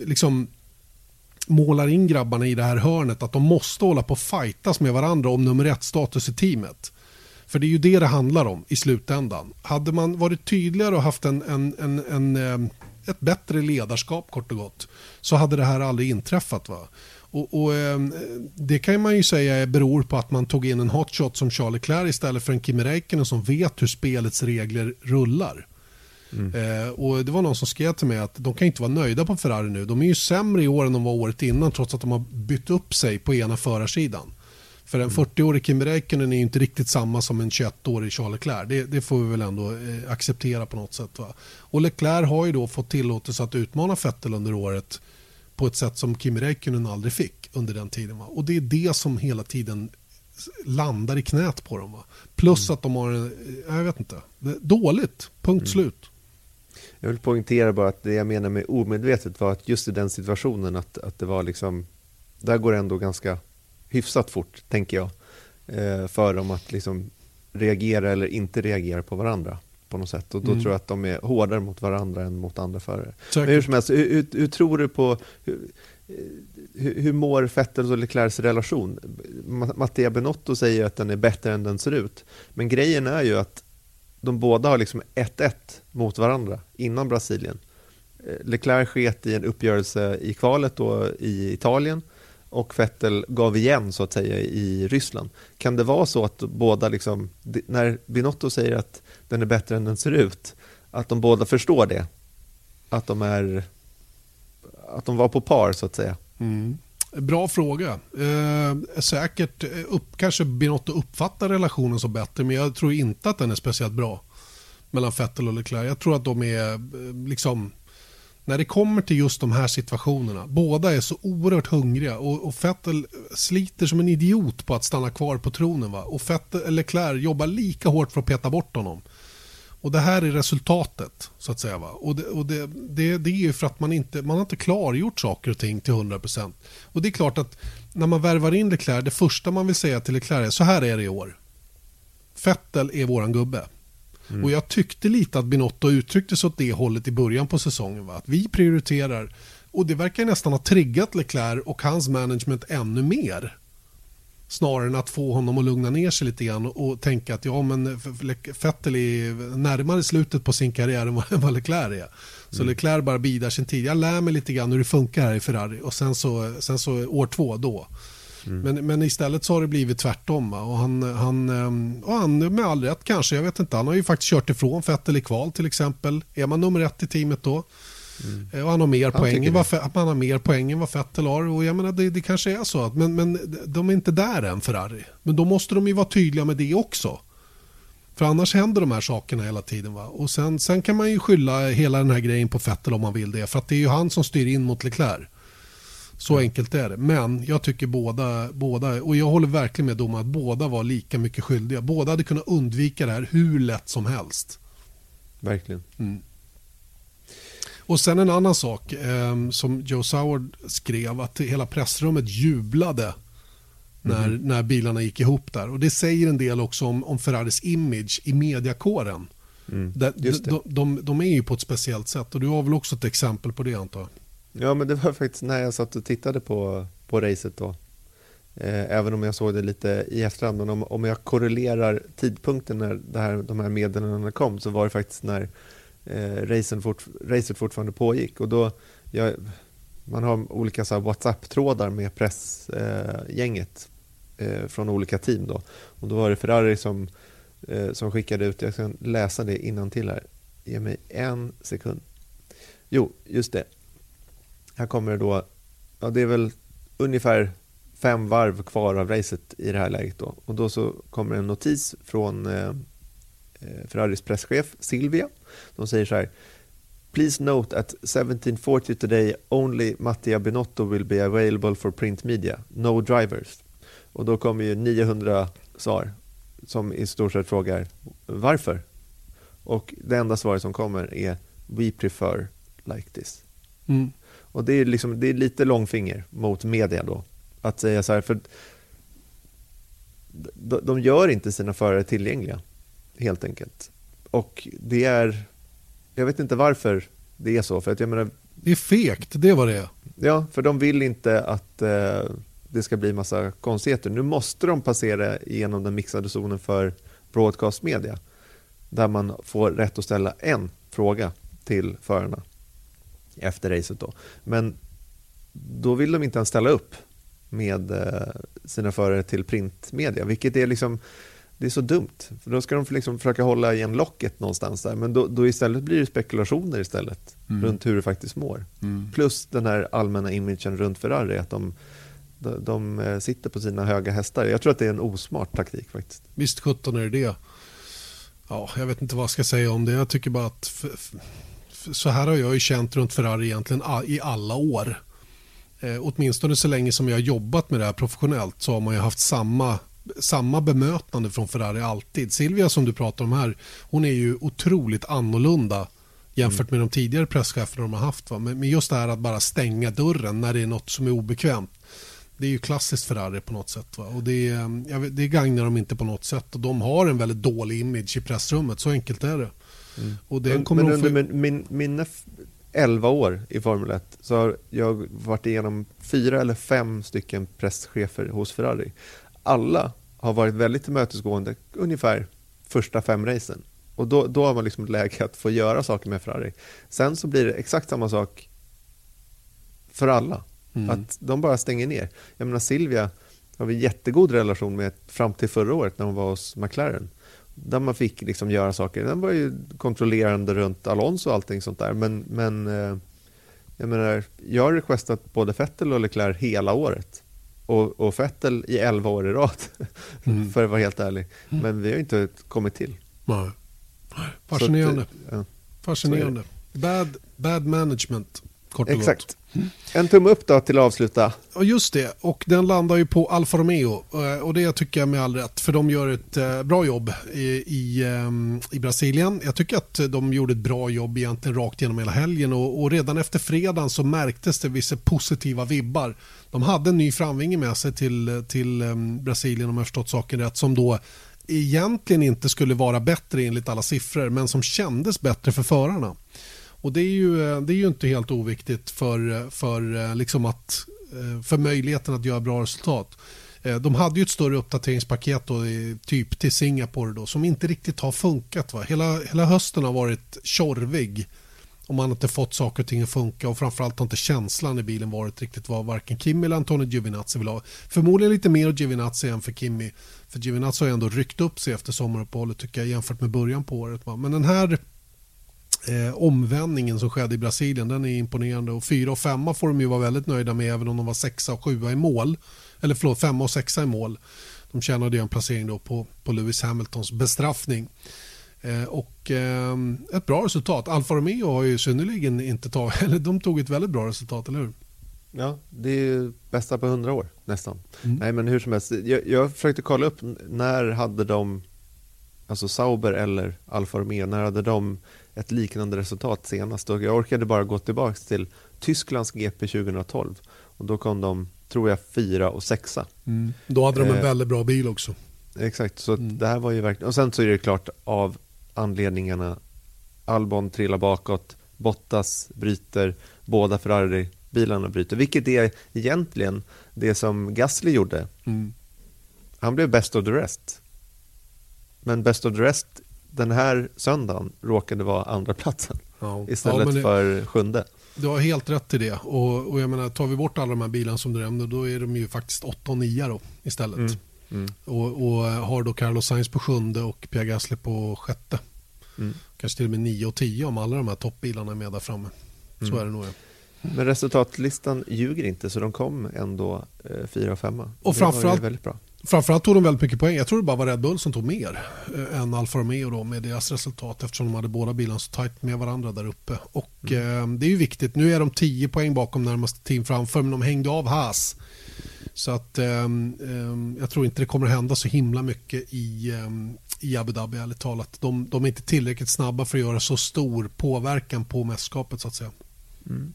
liksom målar in grabbarna i det här hörnet att de måste hålla på och fightas med varandra om nummer ett-status i teamet. För det är ju det det handlar om i slutändan. Hade man varit tydligare och haft en, en, en, en, eh, ett bättre ledarskap kort och gott så hade det här aldrig inträffat. Va? Och, och, eh, Det kan man ju säga beror på att man tog in en hotshot som Charlie Leclerc istället för en Kimi Räikkönen som vet hur spelets regler rullar. Eh, och Det var någon som skrev till mig att de kan inte vara nöjda på Ferrari nu. De är ju sämre i år än de var året innan trots att de har bytt upp sig på ena förarsidan. För en 40-årig Kimi Räikkönen är ju inte riktigt samma som en 21-årig Charles Leclerc. Det, det får vi väl ändå eh, acceptera på något sätt. Va? Och Leclerc har ju då fått tillåtelse att utmana Vettel under året på ett sätt som Kimi Räikkönen aldrig fick under den tiden. Va? Och det är det som hela tiden landar i knät på dem. Va? Plus att de har, en, jag vet inte, dåligt, punkt slut. Jag vill poängtera bara att det jag menar med omedvetet var att just i den situationen att, att det var liksom, där går det ändå ganska hyfsat fort, tänker jag, eh, för dem att liksom reagera eller inte reagera på varandra på något sätt. Och då Mm. tror jag att de är hårdare mot varandra än mot andra förare. Men hur som helst, hur, hur, hur tror du på, hur, hur, mår Vettels och Leclercs relation? Ma- Mattia Benotto säger att den är bättre än den ser ut. Men grejen är ju att de båda har liksom 1-1 mot varandra innan Brasilien. Eh, Leclerc sket i en uppgörelse i kvalet då i Italien och Vettel gav igen så att säga i Ryssland. Kan det vara så att båda, liksom, när Binotto säger att den är bättre än den ser ut, att de båda förstår det? Att de är att de var på par så att säga. Mm. Bra fråga. Eh, säkert eh, upp, kanske Binotto uppfattar relationen som bättre men jag tror inte att den är speciellt bra mellan Vettel och Leclerc. Jag tror att de är eh, liksom när det kommer till just de här situationerna, båda är så oerhört hungriga och, och Vettel sliter som en idiot på att stanna kvar på tronen. Va? Och Vettel, Leclerc jobbar lika hårt för att peta bort honom. Och det här är resultatet, så att säga. Va? Och, det, och det, det, det är ju för att man inte man har inte klargjort saker och ting till 100%. Och det är klart att när man värvar in Leclerc, det första man vill säga till Leclerc är så här är det i år. Vettel är våran gubbe. Och jag tyckte lite att Binotto uttryckte sig åt det hållet i början på säsongen. Va? Att vi prioriterar. Och det verkar nästan ha triggat Leclerc och hans management ännu mer. Snarare än att få honom att lugna ner sig lite grann och, tänka att ja men Vettel är närmare slutet på sin karriär än vad, Leclerc är. Så Leclerc bara bidar sin tid. Jag lär mig lite grann hur det funkar här i Ferrari och sen så, sen så år två då. Men, men istället så har det blivit tvärtom. Va? Och han, han, ehm, och han med all rätt kanske, jag vet inte. Han har ju faktiskt kört ifrån Vettel i kval till exempel. Är man nummer ett i teamet då? Eh, Och han har mer poäng, vad, han har mer poäng än vad Vettel har. Och jag menar, det, det kanske är så. Att, men, men de är inte där än Ferrari. Men då måste de ju vara tydliga med det också. För annars händer de här sakerna hela tiden. Va? Och sen, sen kan man ju skylla hela den här grejen på Vettel om man vill det. För att det är ju han som styr in mot Leclerc. Så enkelt är det. Men jag tycker båda, båda, och jag håller verkligen med domaren att båda var lika mycket skyldiga. Båda hade kunnat undvika det här hur lätt som helst. Verkligen. Mm. Och sen en annan sak eh, som Joe Sauer skrev att hela pressrummet jublade när, mm. när bilarna gick ihop där. Och Det säger en del också om, om Ferraris image i mediakåren. Mm. De, de, de, de, är ju på ett speciellt sätt och du har väl också ett exempel på det antar jag? Ja, men det var faktiskt när jag satt och tittade på, på racet då. Eh, även om jag såg det lite i efterhand. Men om, om jag korrelerar tidpunkten när det här, de här meddelandena kom så var det faktiskt när eh, racen fort, racet fortfarande pågick. Och då, jag, man har olika WhatsApp-trådar med pressgänget eh, eh, från olika team. Då. Och då var det Ferrari som, eh, som skickade ut, jag ska läsa det till här. Ge mig en sekund. Jo, just det. Här kommer det då, ja det är väl ungefär fem varv kvar av racet i det här läget då. Och då så kommer en notis från eh, eh Ferraris presschef Silvia. De säger så här Please note at 1740 today only Mattia Binotto will be available for print media, no drivers. Och då kommer ju 900 svar som i stort sett frågar varför? Och det enda svaret som kommer är We prefer like this. Mm. Och det är, liksom, det är lite långfinger mot media då. Att säga så här, för de gör inte sina förare tillgängliga, helt enkelt. Och det är, jag vet inte varför det är så. För att jag menar, det är fegt, det var det Ja, för de vill inte att eh, det ska bli massa konstigheter. Nu måste de passera igenom den mixade zonen för broadcast media. Där man får rätt att ställa en fråga till förarna efter racet. Då. Men då vill de inte ens ställa upp med eh, sina förare till printmedia, vilket är liksom det är så dumt. För då ska de liksom försöka hålla igen locket någonstans där. Men då, då istället blir det spekulationer istället mm. runt hur det faktiskt mår. Mm. Plus den här allmänna imagen runt Ferrari, att de, de, de, eh, sitter på sina höga hästar. Jag tror att det är en osmart taktik faktiskt. Visst 17 är det det. Ja, jag vet inte vad jag ska säga om det. Jag tycker bara att så här har jag ju känt runt Ferrari egentligen i alla år. Eh, åtminstone så länge som jag har jobbat med det här professionellt så har man ju haft samma samma bemötande från Ferrari alltid. Silvia som du pratar om här, hon är ju otroligt annorlunda jämfört med de tidigare presscheferna de har haft. Va? Men just det här att bara stänga dörren när det är något som är obekvämt. Det är ju klassiskt Ferrari på något sätt. Va? Och det, eh, vet, det gagnar dem inte på något sätt. Och de har en väldigt dålig image i pressrummet, så enkelt är det. Mm. Och det kommer men under min, min, mina 11 år i Formel 1 så har jag varit igenom fyra eller fem stycken presschefer hos Ferrari. Alla har varit väldigt tillmötesgående ungefär första fem racen. Och då, då har man liksom läge att få göra saker med Ferrari. Sen så blir det exakt samma sak för alla. Mm. Att de bara stänger ner. Jag menar Silvia har vi jättegod relation med fram till förra året när hon var hos McLaren där man fick liksom göra saker. Den var ju kontrollerande runt Alonso och allting sånt där. Men, men eh, jag menar, jag har requestat både Fettel och Leclerc hela året. Och, och Fettel i 11 år i rad, mm. för att vara helt ärlig. Mm. Men vi har inte kommit till. Nej. Fascinerande. Att, ja. Fascinerande. Bad, bad management, kort och Exakt. En tumme upp då till att avsluta. Ja, just det. Och den landar ju på Alfa Romeo. Eh, och det tycker jag med all rätt. För de gör ett eh, bra jobb i, i, eh, i Brasilien. Jag tycker att de gjorde ett bra jobb egentligen rakt genom hela helgen. Och, och redan efter fredagen så märktes det vissa positiva vibbar. De hade en ny framvinge med sig till, till Brasilien om jag förstått saken rätt. Som då egentligen inte skulle vara bättre enligt alla siffror. Men som kändes bättre för förarna. Och det är ju, eh, det är ju inte helt oviktigt för, eh, för, eh, liksom att, för möjligheten att göra bra resultat. De hade ju ett större uppdateringspaket då, typ till Singapore då, som inte riktigt har funkat. Va? Hela, hela hösten har varit tjorvig om man har inte fått saker och ting att funka och framförallt har inte känslan i bilen varit riktigt vad varken Kimi eller Antonio Giovinazzi vill ha. Förmodligen lite mer Giovinazzi än för Kimi. För Giovinazzi har ändå ryckt upp sig efter sommaruppehållet tycker jag jämfört med början på året. Va? Men den här eh, omvändningen som skedde i Brasilien den är imponerande. Och fyra och femma får de ju vara väldigt nöjda med även om de var sexa och sjua i mål. Eller förlåt, femma och sexa i mål. De tjänade ju en placering då på, på Lewis Hamiltons bestraffning. Eh, och eh, ett bra resultat. Alfa Romeo har ju synnerligen inte tagit, eller de tog ett väldigt bra resultat, eller hur? Ja, det är ju bästa på hundra år nästan. Mm. Nej, men hur som helst. Jag, jag försökte kolla upp när hade de, alltså Sauber eller Alfa Romeo, när hade de ett liknande resultat senast? Och jag orkade bara gå tillbaka till Tysklands GP 2012 och då kom de, tror jag, fyra och sexa. Mm. Då hade de en eh, väldigt bra bil också. Exakt, så mm. det här var ju verkligen, och sen så är det klart av anledningarna Albon trillar bakåt, Bottas bryter, båda Ferrari-bilarna bryter, vilket är egentligen det som Gasly gjorde. Mm. Han blev best of the rest. Men best of the rest den här söndagen råkade vara andra platsen ja. istället ja, det, för sjunde. Du har helt rätt i det. Och, och jag menar, tar vi bort alla de här bilarna som du nämnde, då är de ju faktiskt 8 och 9 då, istället. Mm. Mm. Och, och, har då Carlos Sainz på sjunde och Pierre Gasly på sjätte. Mm. Kanske till och med 9 och 10 om alla de här toppbilarna är med där framme. Så mm. är det nog. Ja. Men resultatlistan ljuger inte så de kom ändå eh, fyra och femma. Och framförallt, väldigt bra. Framförallt tog de väldigt mycket poäng. Jag tror det bara var Red Bull som tog mer eh, än Alfa Romeo då, med deras resultat eftersom de hade båda bilarna så tajt med varandra där uppe. Och mm. eh, det är ju viktigt. Nu är de 10 poäng bakom närmaste team framför men de hängde av Haas. Så att eh, jag tror inte det kommer att hända så himla mycket i, ehm, i Abu Dhabi ärligt talat. De, de är inte tillräckligt snabba för att göra så stor påverkan på mästerskapet så att säga. Mm.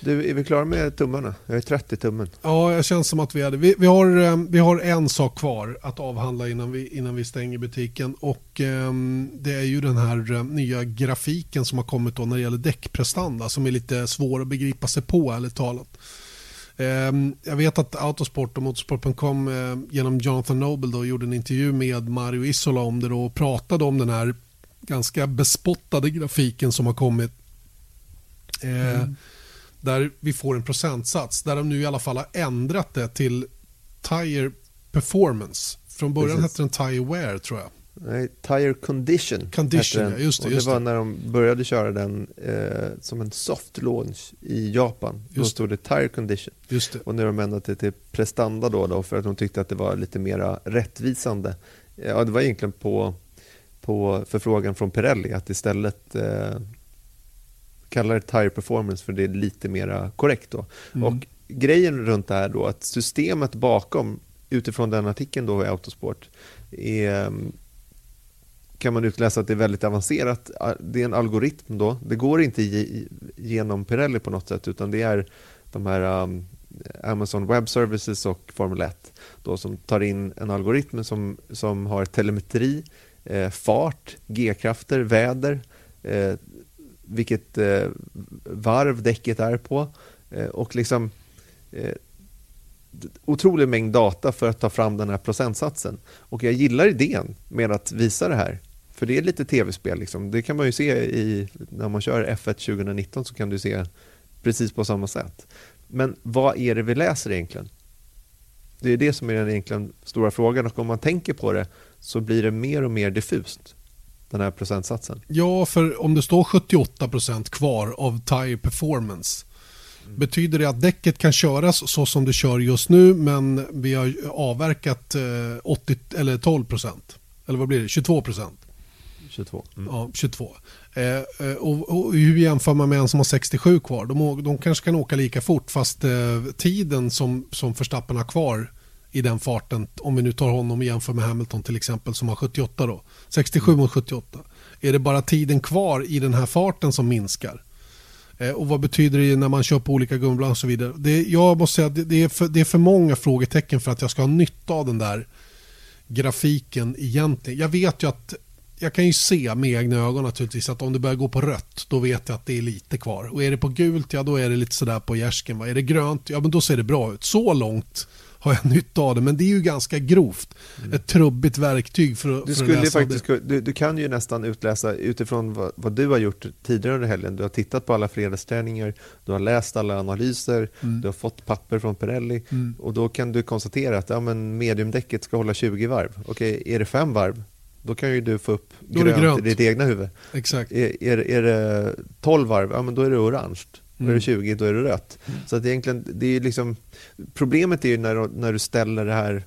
Du, är vi klara med tummarna? Jag är trött i tummen. Ja, det känns som att vi är det. Vi, vi, har, eh, vi har en sak kvar att avhandla innan vi, innan vi stänger butiken. Och eh, Det är ju den här eh, nya grafiken som har kommit då när det gäller däckprestanda som är lite svår att begripa sig på ärligt talat. Eh, jag vet att Autosport och Motorsport.com eh, genom Jonathan Noble då gjorde en intervju med Mario Isola om det då och pratade om den här ganska bespottade grafiken som har kommit. Mm där vi får en procentsats. Där de nu i alla fall har ändrat det till Tire Performance. Från början Precis. hette den Tire Wear tror jag. Nej, Tire Condition. Condition, ja, just det. Och det var när de började köra den eh, som en soft launch i Japan. Just då stod det Tire Condition. Just det. Och nu har de ändrat det till prestanda då, då för att de tyckte att det var lite mer rättvisande. Ja, det var egentligen på, på förfrågan från Pirelli att istället eh, kallar det tire performance för det är lite mer korrekt. Då. Mm. Och grejen runt det här då, att systemet bakom, utifrån den artikeln då i Autosport, är, kan man utläsa att det är väldigt avancerat. Det är en algoritm då. Det går inte genom Pirelli på något sätt, utan det är de här um, Amazon Web Services och Formel 1 då, som tar in en algoritm som, som har telemetri, eh, fart, g-krafter, väder, eh, vilket eh, varv däcket är på eh, och liksom eh, otrolig mängd data för att ta fram den här procentsatsen. Och jag gillar idén med att visa det här. För det är lite tv-spel. Liksom. Det kan man ju se i, när man kör F1 2019 så kan du se precis på samma sätt. Men vad är det vi läser egentligen? Det är det som är den egentligen stora frågan och om man tänker på det så blir det mer och mer diffust den här procentsatsen? Ja, för om det står 78% kvar av tire performance mm. Betyder det att däcket kan köras så som det kör just nu men vi har avverkat 80, eh, eller 12% Eller vad blir det? 22 22. Mm. Ja, 22. Eh, eh, och, och, hur jämför man med en som har 67 kvar? De, de kanske kan åka lika fort fast eh, tiden som, som Verstappen har kvar i den farten, om vi nu tar honom och jämför med Hamilton till exempel som har 78 då, 67 mot 78. Är det bara tiden kvar i den här farten som minskar? Eh, och vad betyder det när man kör på olika gummiband och så vidare? Det, jag måste säga att det, det, är för, det är för många frågetecken för att jag ska ha nytta av den där grafiken egentligen. Jag vet ju att jag kan ju se med egna ögon naturligtvis att om det börjar gå på rött då vet jag att det är lite kvar. Och är det på gult, ja då är det lite sådär på gärsken. Är det grönt, ja men då ser det bra ut. Så långt har jag nytta av det. Men det är ju ganska grovt. Mm. Ett trubbigt verktyg för, du för att läsa faktiskt, det. Du, du, kan ju nästan utläsa utifrån vad, vad, du har gjort tidigare under helgen. Du har tittat på alla fredagsträningar, du har läst alla analyser, mm. du har fått papper från Pirelli mm. och då kan du konstatera att ja, men mediumdäcket ska hålla 20 varv. Okej, är det fem varv, då kan ju du få upp grönt, grönt, i ditt egna huvud. Exakt. Är, är, är det 12 varv, ja, men då är det orange. Mm. Är det 20 då är det rött. Mm. Så att egentligen, det är liksom, problemet är ju när, när du ställer det här...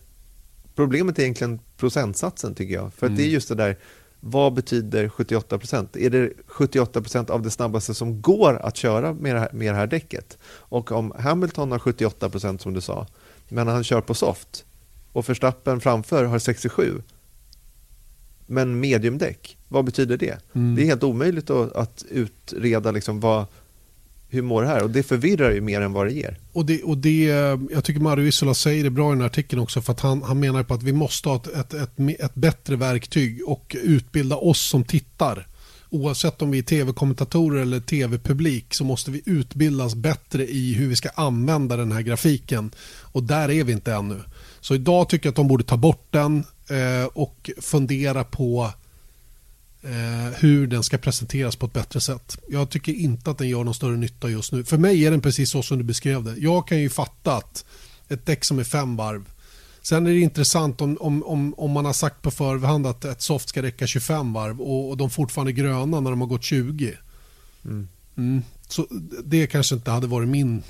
Problemet är egentligen procentsatsen tycker jag. För mm. det är mm. just det där, vad betyder 78%? Är det 78% av det snabbaste som går att köra med det här, med det här däcket? Och om Hamilton har 78% som du sa, men han kör på soft och Verstappen framför har 67 men mediumdäck, vad betyder det? Mm. Det är helt omöjligt att, att utreda liksom vad, hur mår det här? Och det förvirrar ju mer än vad det ger. Och det, och det, jag tycker Mario Isola säger det bra i den här artikeln också för att han, han menar på att vi måste ha ett, ett, ett, ett bättre verktyg och utbilda oss som tittar. Oavsett om vi är tv-kommentatorer eller tv-publik så måste vi utbildas bättre i hur vi ska använda den här grafiken. Och där är vi inte ännu. Så idag tycker jag att de borde ta bort den eh, och fundera på eh, hur den ska presenteras på ett bättre sätt. Jag tycker inte att den gör någon större nytta just nu. För mig är den precis så som du beskrev det. Jag kan ju fatta att ett däck som är fem varv Sen är det intressant om, om, om, om man har sagt på förhand att ett soft ska räcka 25 varv och, och de fortfarande är gröna när de har gått 20. Mm. Mm. Så det kanske inte hade varit min,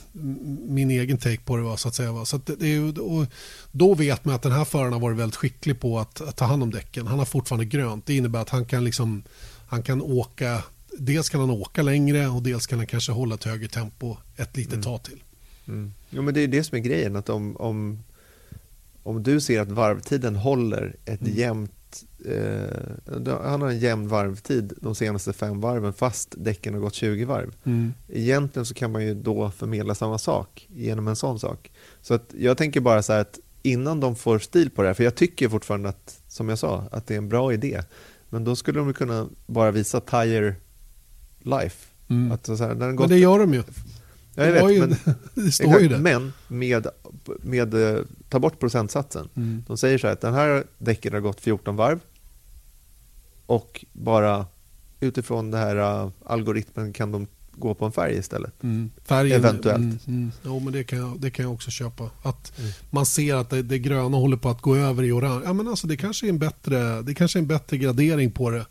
min egen take på det. Va, så att säga. Så att det, och då vet man att den här föraren har varit väldigt skicklig på att, att, ta hand om däcken. Han har fortfarande grönt. Det innebär att han kan, liksom, han kan åka Dels kan han åka längre och dels kan han kanske hålla ett högre tempo ett litet mm. tag till. Mm. Jo, men det är det som är grejen. att om, om, om du ser att varvtiden håller ett mm. jämnt eh, han har en jämn varvtid de senaste fem varven fast däcken har gått 20 varv. Mm. Egentligen så kan man ju då förmedla samma sak genom en sån sak. Så att jag tänker bara så här att innan de får stil på det här, för jag tycker fortfarande att, som jag sa, att det är en bra idé. Men då skulle de kunna bara visa Tire Life. Mm. Att så här, när den gått, men det gör de ju. Ja, jag vet, ju, men, det står ju det. men med, med, eh, ta bort procentsatsen. Mm. De säger så här att den här däcken har gått 14 varv och bara utifrån den här uh, algoritmen kan de gå på en färg istället. Mm. Färgen, Eventuellt. Mm, mm. Jo, men det kan, jag, det kan jag också köpa. Att mm. Man ser att det, det, gröna håller på att gå över i orange. Ja, men alltså, det, kanske är en bättre, det kanske är en bättre gradering på det.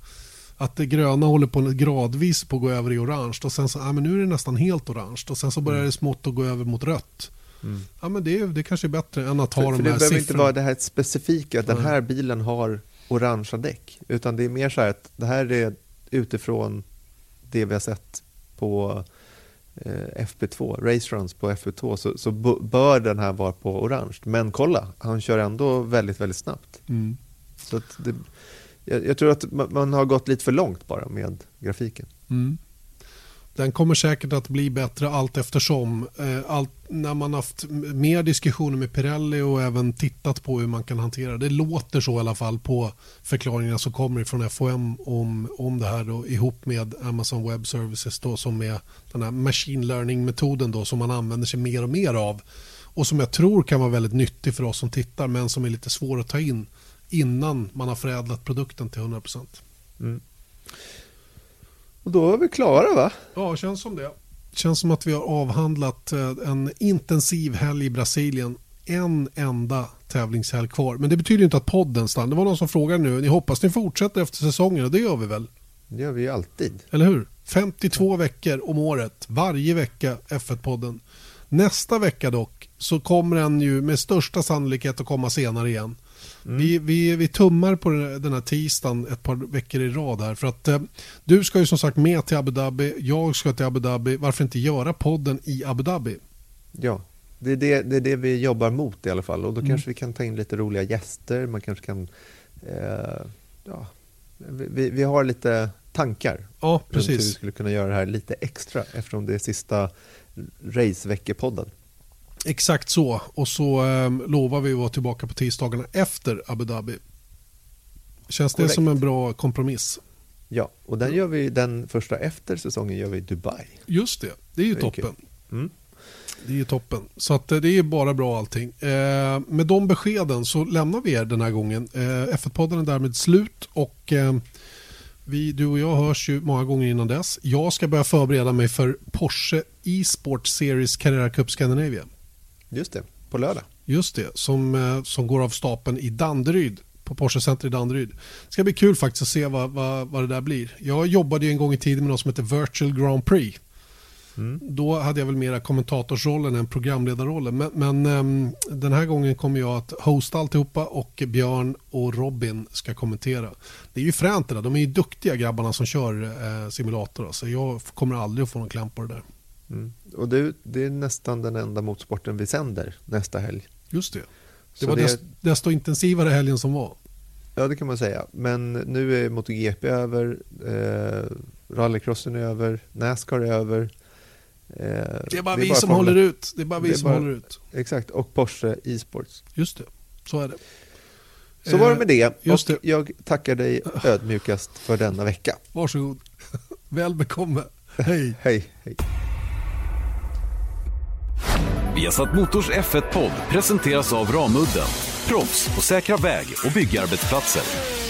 Att det gröna håller på gradvis på att gå över i orange. Och sen så, ja, men nu är det nästan helt orange. Och sen så börjar mm. det smått att gå över mot rött. Mm. Ja, men det, det kanske är bättre än att ha för, de för här Det behöver inte vara det här specifika, att den här bilen har orangea däck. Utan det är mer så här att det här är utifrån det vi har sett på eh, FP2, race runs på FP2, så, så bör den här vara på orange. Men kolla, han kör ändå väldigt, väldigt snabbt. Mm. Så det, jag, jag, tror att man har gått lite för långt bara med grafiken. Mm. Den kommer säkert att bli bättre allt eftersom. Eh, allt, när man haft mer diskussioner med Pirelli och även tittat på hur man kan hantera det. Det låter så i alla fall på förklaringarna som kommer från FOM om, om det här då, ihop med Amazon Web Services då, som är den här machine learning-metoden då, som man använder sig mer och mer av och som jag tror kan vara väldigt nyttig för oss som tittar men som är lite svår att ta in innan man har förädlat produkten till 100%. Mm. Och då är vi klara va? Ja, känns som det. Känns som att vi har avhandlat eh, en intensiv helg i Brasilien. En enda tävlingshelg kvar. Men det betyder inte att podden stannar. Det var någon som frågade nu. Ni hoppas ni fortsätter efter säsongen och det gör vi väl? Det gör vi ju alltid. Eller hur? 52 veckor om året. Varje vecka F1-podden. Nästa vecka dock så kommer den ju med största sannolikhet att komma senare igen. Mm. Vi, vi, vi tummar på den här tisdagen ett par veckor i rad här. För att eh, du ska ju som sagt med till Abu Dhabi, jag ska till Abu Dhabi. Varför inte göra podden i Abu Dhabi? Ja, det är det, det, är det vi jobbar mot i alla fall. Och då mm. kanske vi kan ta in lite roliga gäster. Man kanske kan... Eh, ja, vi, vi har lite tankar ja, precis. hur vi skulle kunna göra det här lite extra eftersom det är sista raceveckepodden. Exakt så. Och så eh, lovar vi att vara tillbaka på tisdagarna efter Abu Dhabi. Känns Correct. det som en bra kompromiss? Ja, och den, gör vi, den första efter säsongen gör vi i Dubai. Just det, det är ju det är toppen. Mm. Det är ju toppen. Så att eh, det är bara bra allting. Eh, med de beskeden så lämnar vi er den här gången. Eh, F1-podden är därmed slut och eh, vi, du och jag hörs ju många gånger innan dess. Jag ska börja förbereda mig för Porsche e-sport Series Carrera Cup Scandinavia. Just det, på lördag. Just det, som, eh, som går av stapeln i Danderyd på Porsche Center i Danderyd. Det ska bli kul faktiskt att se vad, vad, vad det där blir. Jag jobbade ju en gång i tiden med något som heter Virtual Grand Prix. Mm. Då hade jag väl mera kommentatorsrollen än programledarrollen. Men, men um, den här gången kommer jag att hosta alltihopa och Björn och Robin ska kommentera. Det är ju fränt det där. De är ju duktiga grabbarna som kör eh, simulator. Så jag kommer aldrig att få någon kläm på det där. Mm. Och det, det, är nästan den enda motorsporten vi sänder nästa helg. Just det. Det så var det... desto intensivare helgen som var. Ja, det kan man säga. Men nu är MotoGP över, eh, rallycrossen är över, Nascar är över. Eh, det är bara det vi är bara som håller ut. Det är bara vi som bara, håller ut. Exakt, och Porsche e-sports. Just det, så är det. Så var det med det. Just och det. jag tackar dig ödmjukast för denna vecka. Varsågod. Väl bekomme. Hej. hej, hej. Viasat Motors F1-podd presenteras av Ramudden. Proffs på säkra väg och byggarbetsplatser.